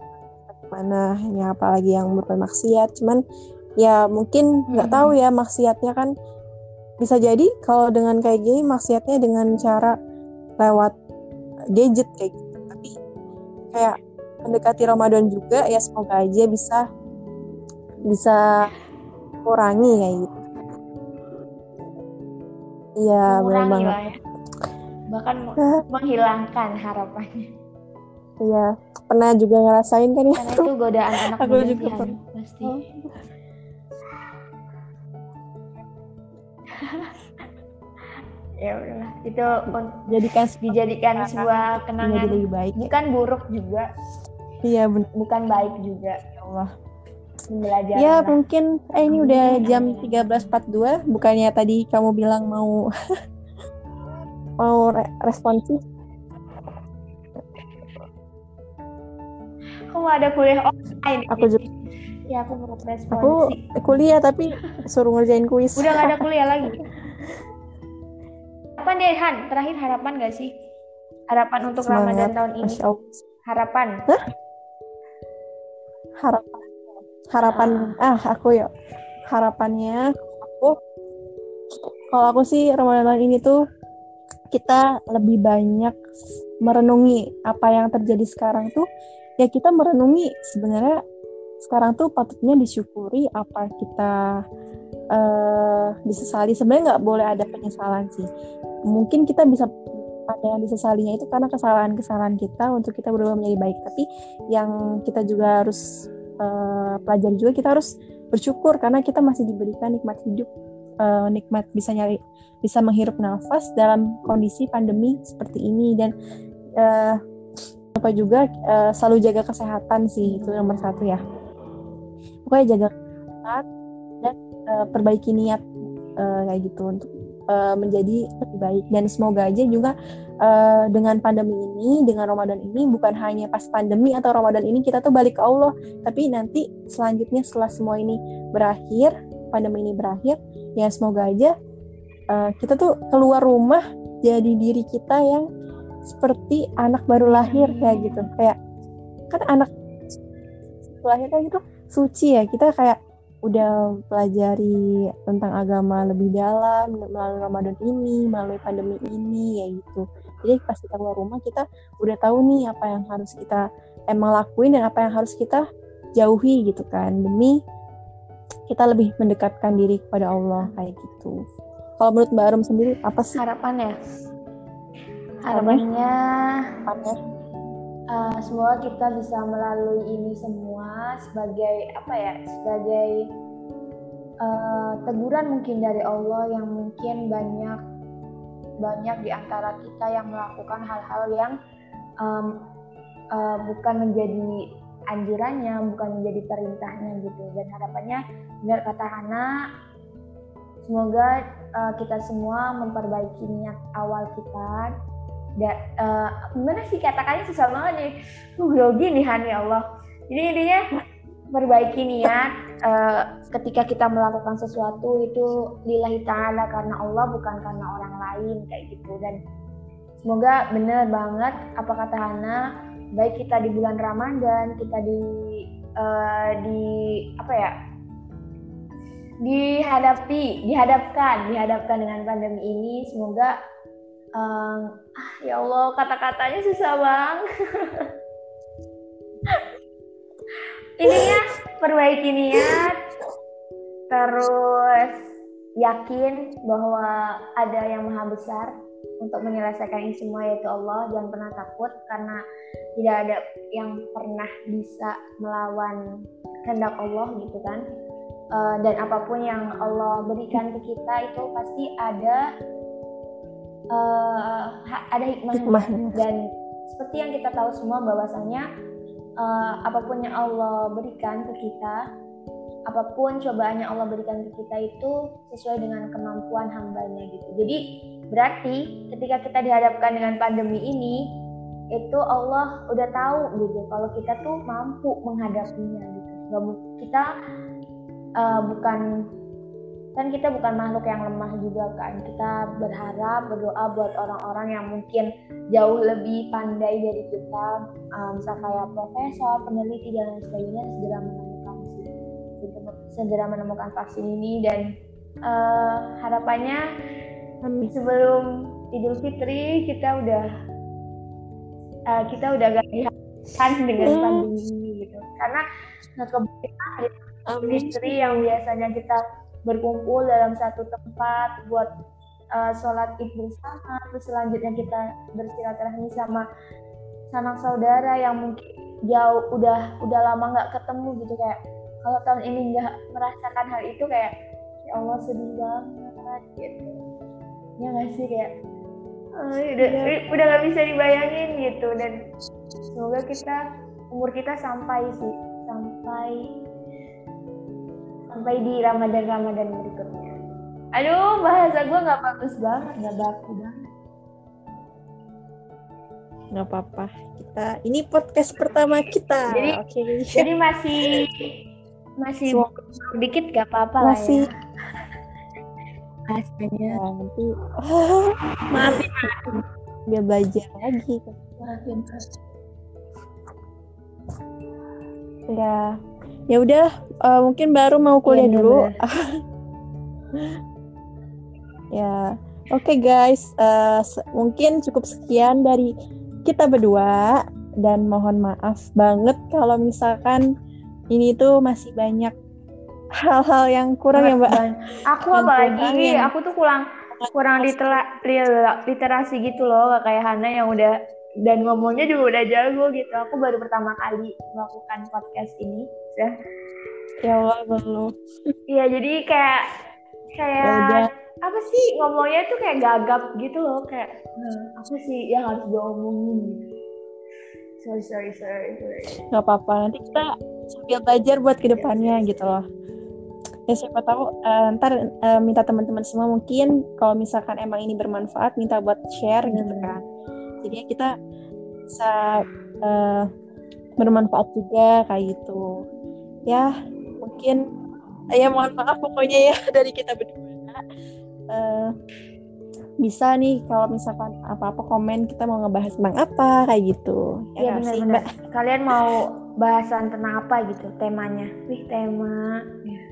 mana ya apalagi yang berbuat maksiat. Cuman ya mungkin nggak Mhm. tahu ya maksiatnya kan. Bisa jadi kalau dengan kayak gini maksiatnya dengan cara lewat gadget kayak gitu. Tapi kayak mendekati Ramadan juga ya semoga aja bisa bisa kurangi kayak gitu. Iya benar banget ya. Bahkan me- Ah. menghilangkan harapannya. Iya pernah juga ngerasain kan ya. Karena itu godaan anak Aku muda juga pernah. pasti. Oh. ya udahlah itu jadikan dijadikan sebuah kenangan. Lebih baik. Bukan buruk juga iya benar bukan baik juga. Ya Allah. Pembelajaran Ya mungkin eh ini udah jam amin. 13.42 bukannya tadi kamu bilang mau mau re- responsif aku ada kuliah online. Aku juga. ya aku mau aku responsi kuliah tapi suruh ngerjain kuis. Udah gak ada kuliah lagi. Harapan deh Han. Terakhir harapan gak sih? Harapan untuk Semangat. Ramadan tahun ini. Masya Allah harapan harapan harapan ah aku ya harapannya aku kalau aku sih Ramadan tahun ini tuh kita lebih banyak merenungi apa yang terjadi sekarang tuh ya kita merenungi sebenarnya sekarang tuh patutnya disyukuri apa kita eh disesali. Sebenarnya nggak boleh ada penyesalan sih. Mungkin kita bisa ada yang disesalinya itu karena kesalahan-kesalahan kita untuk kita berubah menjadi baik. Tapi yang kita juga harus eh, pelajari juga kita harus bersyukur karena kita masih diberikan nikmat hidup eh, nikmat bisa nyari bisa menghirup nafas dalam kondisi pandemi seperti ini. Dan eh, apa juga eh, selalu jaga kesehatan sih itu nomor satu ya. Pokoknya jaga kesehatan dan eh, perbaiki niat eh, kayak gitu untuk eh, menjadi lebih baik. Dan semoga aja juga eh, dengan pandemi ini dengan Ramadan ini bukan hanya pas pandemi atau Ramadan ini kita tuh balik ke Allah tapi nanti selanjutnya setelah semua ini berakhir pandemi ini berakhir ya semoga aja uh, kita tuh keluar rumah jadi diri kita yang seperti anak baru lahir kayak gitu. Kayak kan anak lahir kan itu suci ya. Kita kayak udah pelajari tentang agama lebih dalam melalui Ramadan ini melalui pandemi ini ya gitu. Jadi pas kita keluar rumah kita udah tahu nih apa yang harus kita emang lakuin dan apa yang harus kita jauhi gitu kan. Demi kita lebih mendekatkan diri kepada Allah kayak gitu. Kalau menurut Mbak Arum sendiri apa sih? Harapannya? Harapannya? Harapannya uh, semoga kita bisa melalui ini semua sebagai apa ya sebagai uh, teguran mungkin dari Allah yang mungkin banyak banyak di antara kita yang melakukan hal-hal yang um, uh, bukan menjadi anjurannya, bukan menjadi perintahnya gitu. Dan harapannya benar kata Hana, semoga uh, kita semua memperbaiki niat awal kita. Da, uh, gimana sih katakannya susah banget nih. Lu grogi nih ya Allah jadi intinya perbaiki niat uh, ketika kita melakukan sesuatu itu lillahi ta'ala karena Allah bukan karena orang lain kayak gitu. Dan semoga bener banget apa kata Hana baik kita di bulan Ramadan kita di uh, di apa ya dihadapi dihadapkan dihadapkan dengan pandemi ini semoga um, ya Allah kata-katanya susah bang ini ya perbaiki niat terus yakin bahwa ada yang maha besar untuk menyelesaikan ini semua yaitu Allah. Jangan pernah takut karena tidak ada yang pernah bisa melawan kehendak Allah gitu kan. Uh, dan apa pun yang Allah berikan ke kita itu pasti ada uh, ada hikmahnya. hikmahnya. Dan seperti yang kita tahu semua bahwasanya uh, apa pun yang Allah berikan ke kita apa pun cobaan yang Allah berikan ke kita itu sesuai dengan kemampuan hambanya gitu. Jadi berarti ketika kita dihadapkan dengan pandemi ini itu Allah udah tahu gitu kalau kita tuh mampu menghadapinya gitu. Kita uh, bukan kan kita bukan makhluk yang lemah juga kan. Kita berharap berdoa buat orang-orang yang mungkin jauh lebih pandai dari kita. Um, kayak profesor peneliti dan lain sebagainya segera menemukan segera menemukan vaksin ini. Dan uh, harapannya sebelum Idul Fitri kita udah uh, kita udah gak dihadapkan dengan hmm. pandemi ini gitu. Karena kebanyakan Idul Fitri yang biasanya kita berkumpul dalam satu tempat buat uh, sholat id bersama terus selanjutnya kita bersilaturahmi sama sanak saudara yang mungkin jauh udah udah lama nggak ketemu gitu. Kayak kalau tahun ini nggak merasakan hal itu kayak ya Allah sedih banget gitu. Ya nggak sih kayak udah ya. udah nggak bisa dibayangin gitu. Dan semoga kita umur kita sampai sih sampai sampai di Ramadan-Ramadan berikutnya. Aduh, bahasa gue nggak bagus banget, nggak baku banget. Nggak apa-apa, kita ini podcast pertama kita. Jadi, okay. jadi masih masih so, dikit gak apa-apa lah ya. Rasanya nanti oh, maafin biar belajar lagi. Maafin. Ya, ya udah uh, mungkin baru mau kuliah ya, dulu. ya oke okay, guys uh, mungkin cukup sekian dari kita berdua. Dan mohon maaf banget kalau misalkan ini tuh masih banyak hal-hal yang kurang ya mbak. aku apalagi yang... aku tuh kurang kurang litera, literasi gitu loh kayak Hana yang udah dan ngomongnya juga udah jago gitu. Aku baru pertama kali melakukan podcast ini. Ya, ya Allah belum. Iya, jadi kayak kayak ya apa sih ngomongnya tuh kayak gagap gitu loh kayak hmm, apa sih yang harus diomongin gitu. Sorry, sorry, sorry, sorry. Gak apa-apa, nanti kita sambil belajar buat ke depannya yes, gitu loh. Ya siapa tahu uh, ntar uh, minta teman-teman semua mungkin kalau misalkan emang ini bermanfaat minta buat share gitu hmm. gitu kan jadi kita bisa uh, bermanfaat juga kayak gitu ya mungkin. Ya mohon maaf pokoknya ya dari kita berdua. Uh, bisa nih kalau misalkan apa-apa komen kita mau ngebahas tentang apa kayak gitu. Ya, ya benar-benar. Kalian mau bahasan tentang apa gitu temanya? Wih tema. Ya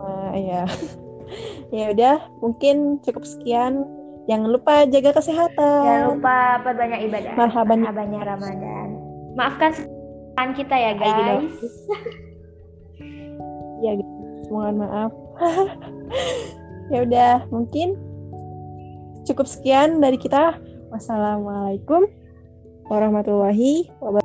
nah, ya ya udah mungkin cukup sekian. Jangan lupa jaga kesehatan. Jangan lupa perbanyak ibadah. Marhaban marhabannya ramadan. Maafkan kesalahan kita ya guys. Ya mohon maaf. Ya udah mungkin cukup sekian dari kita. Wassalamualaikum warahmatullahi wabarakatuh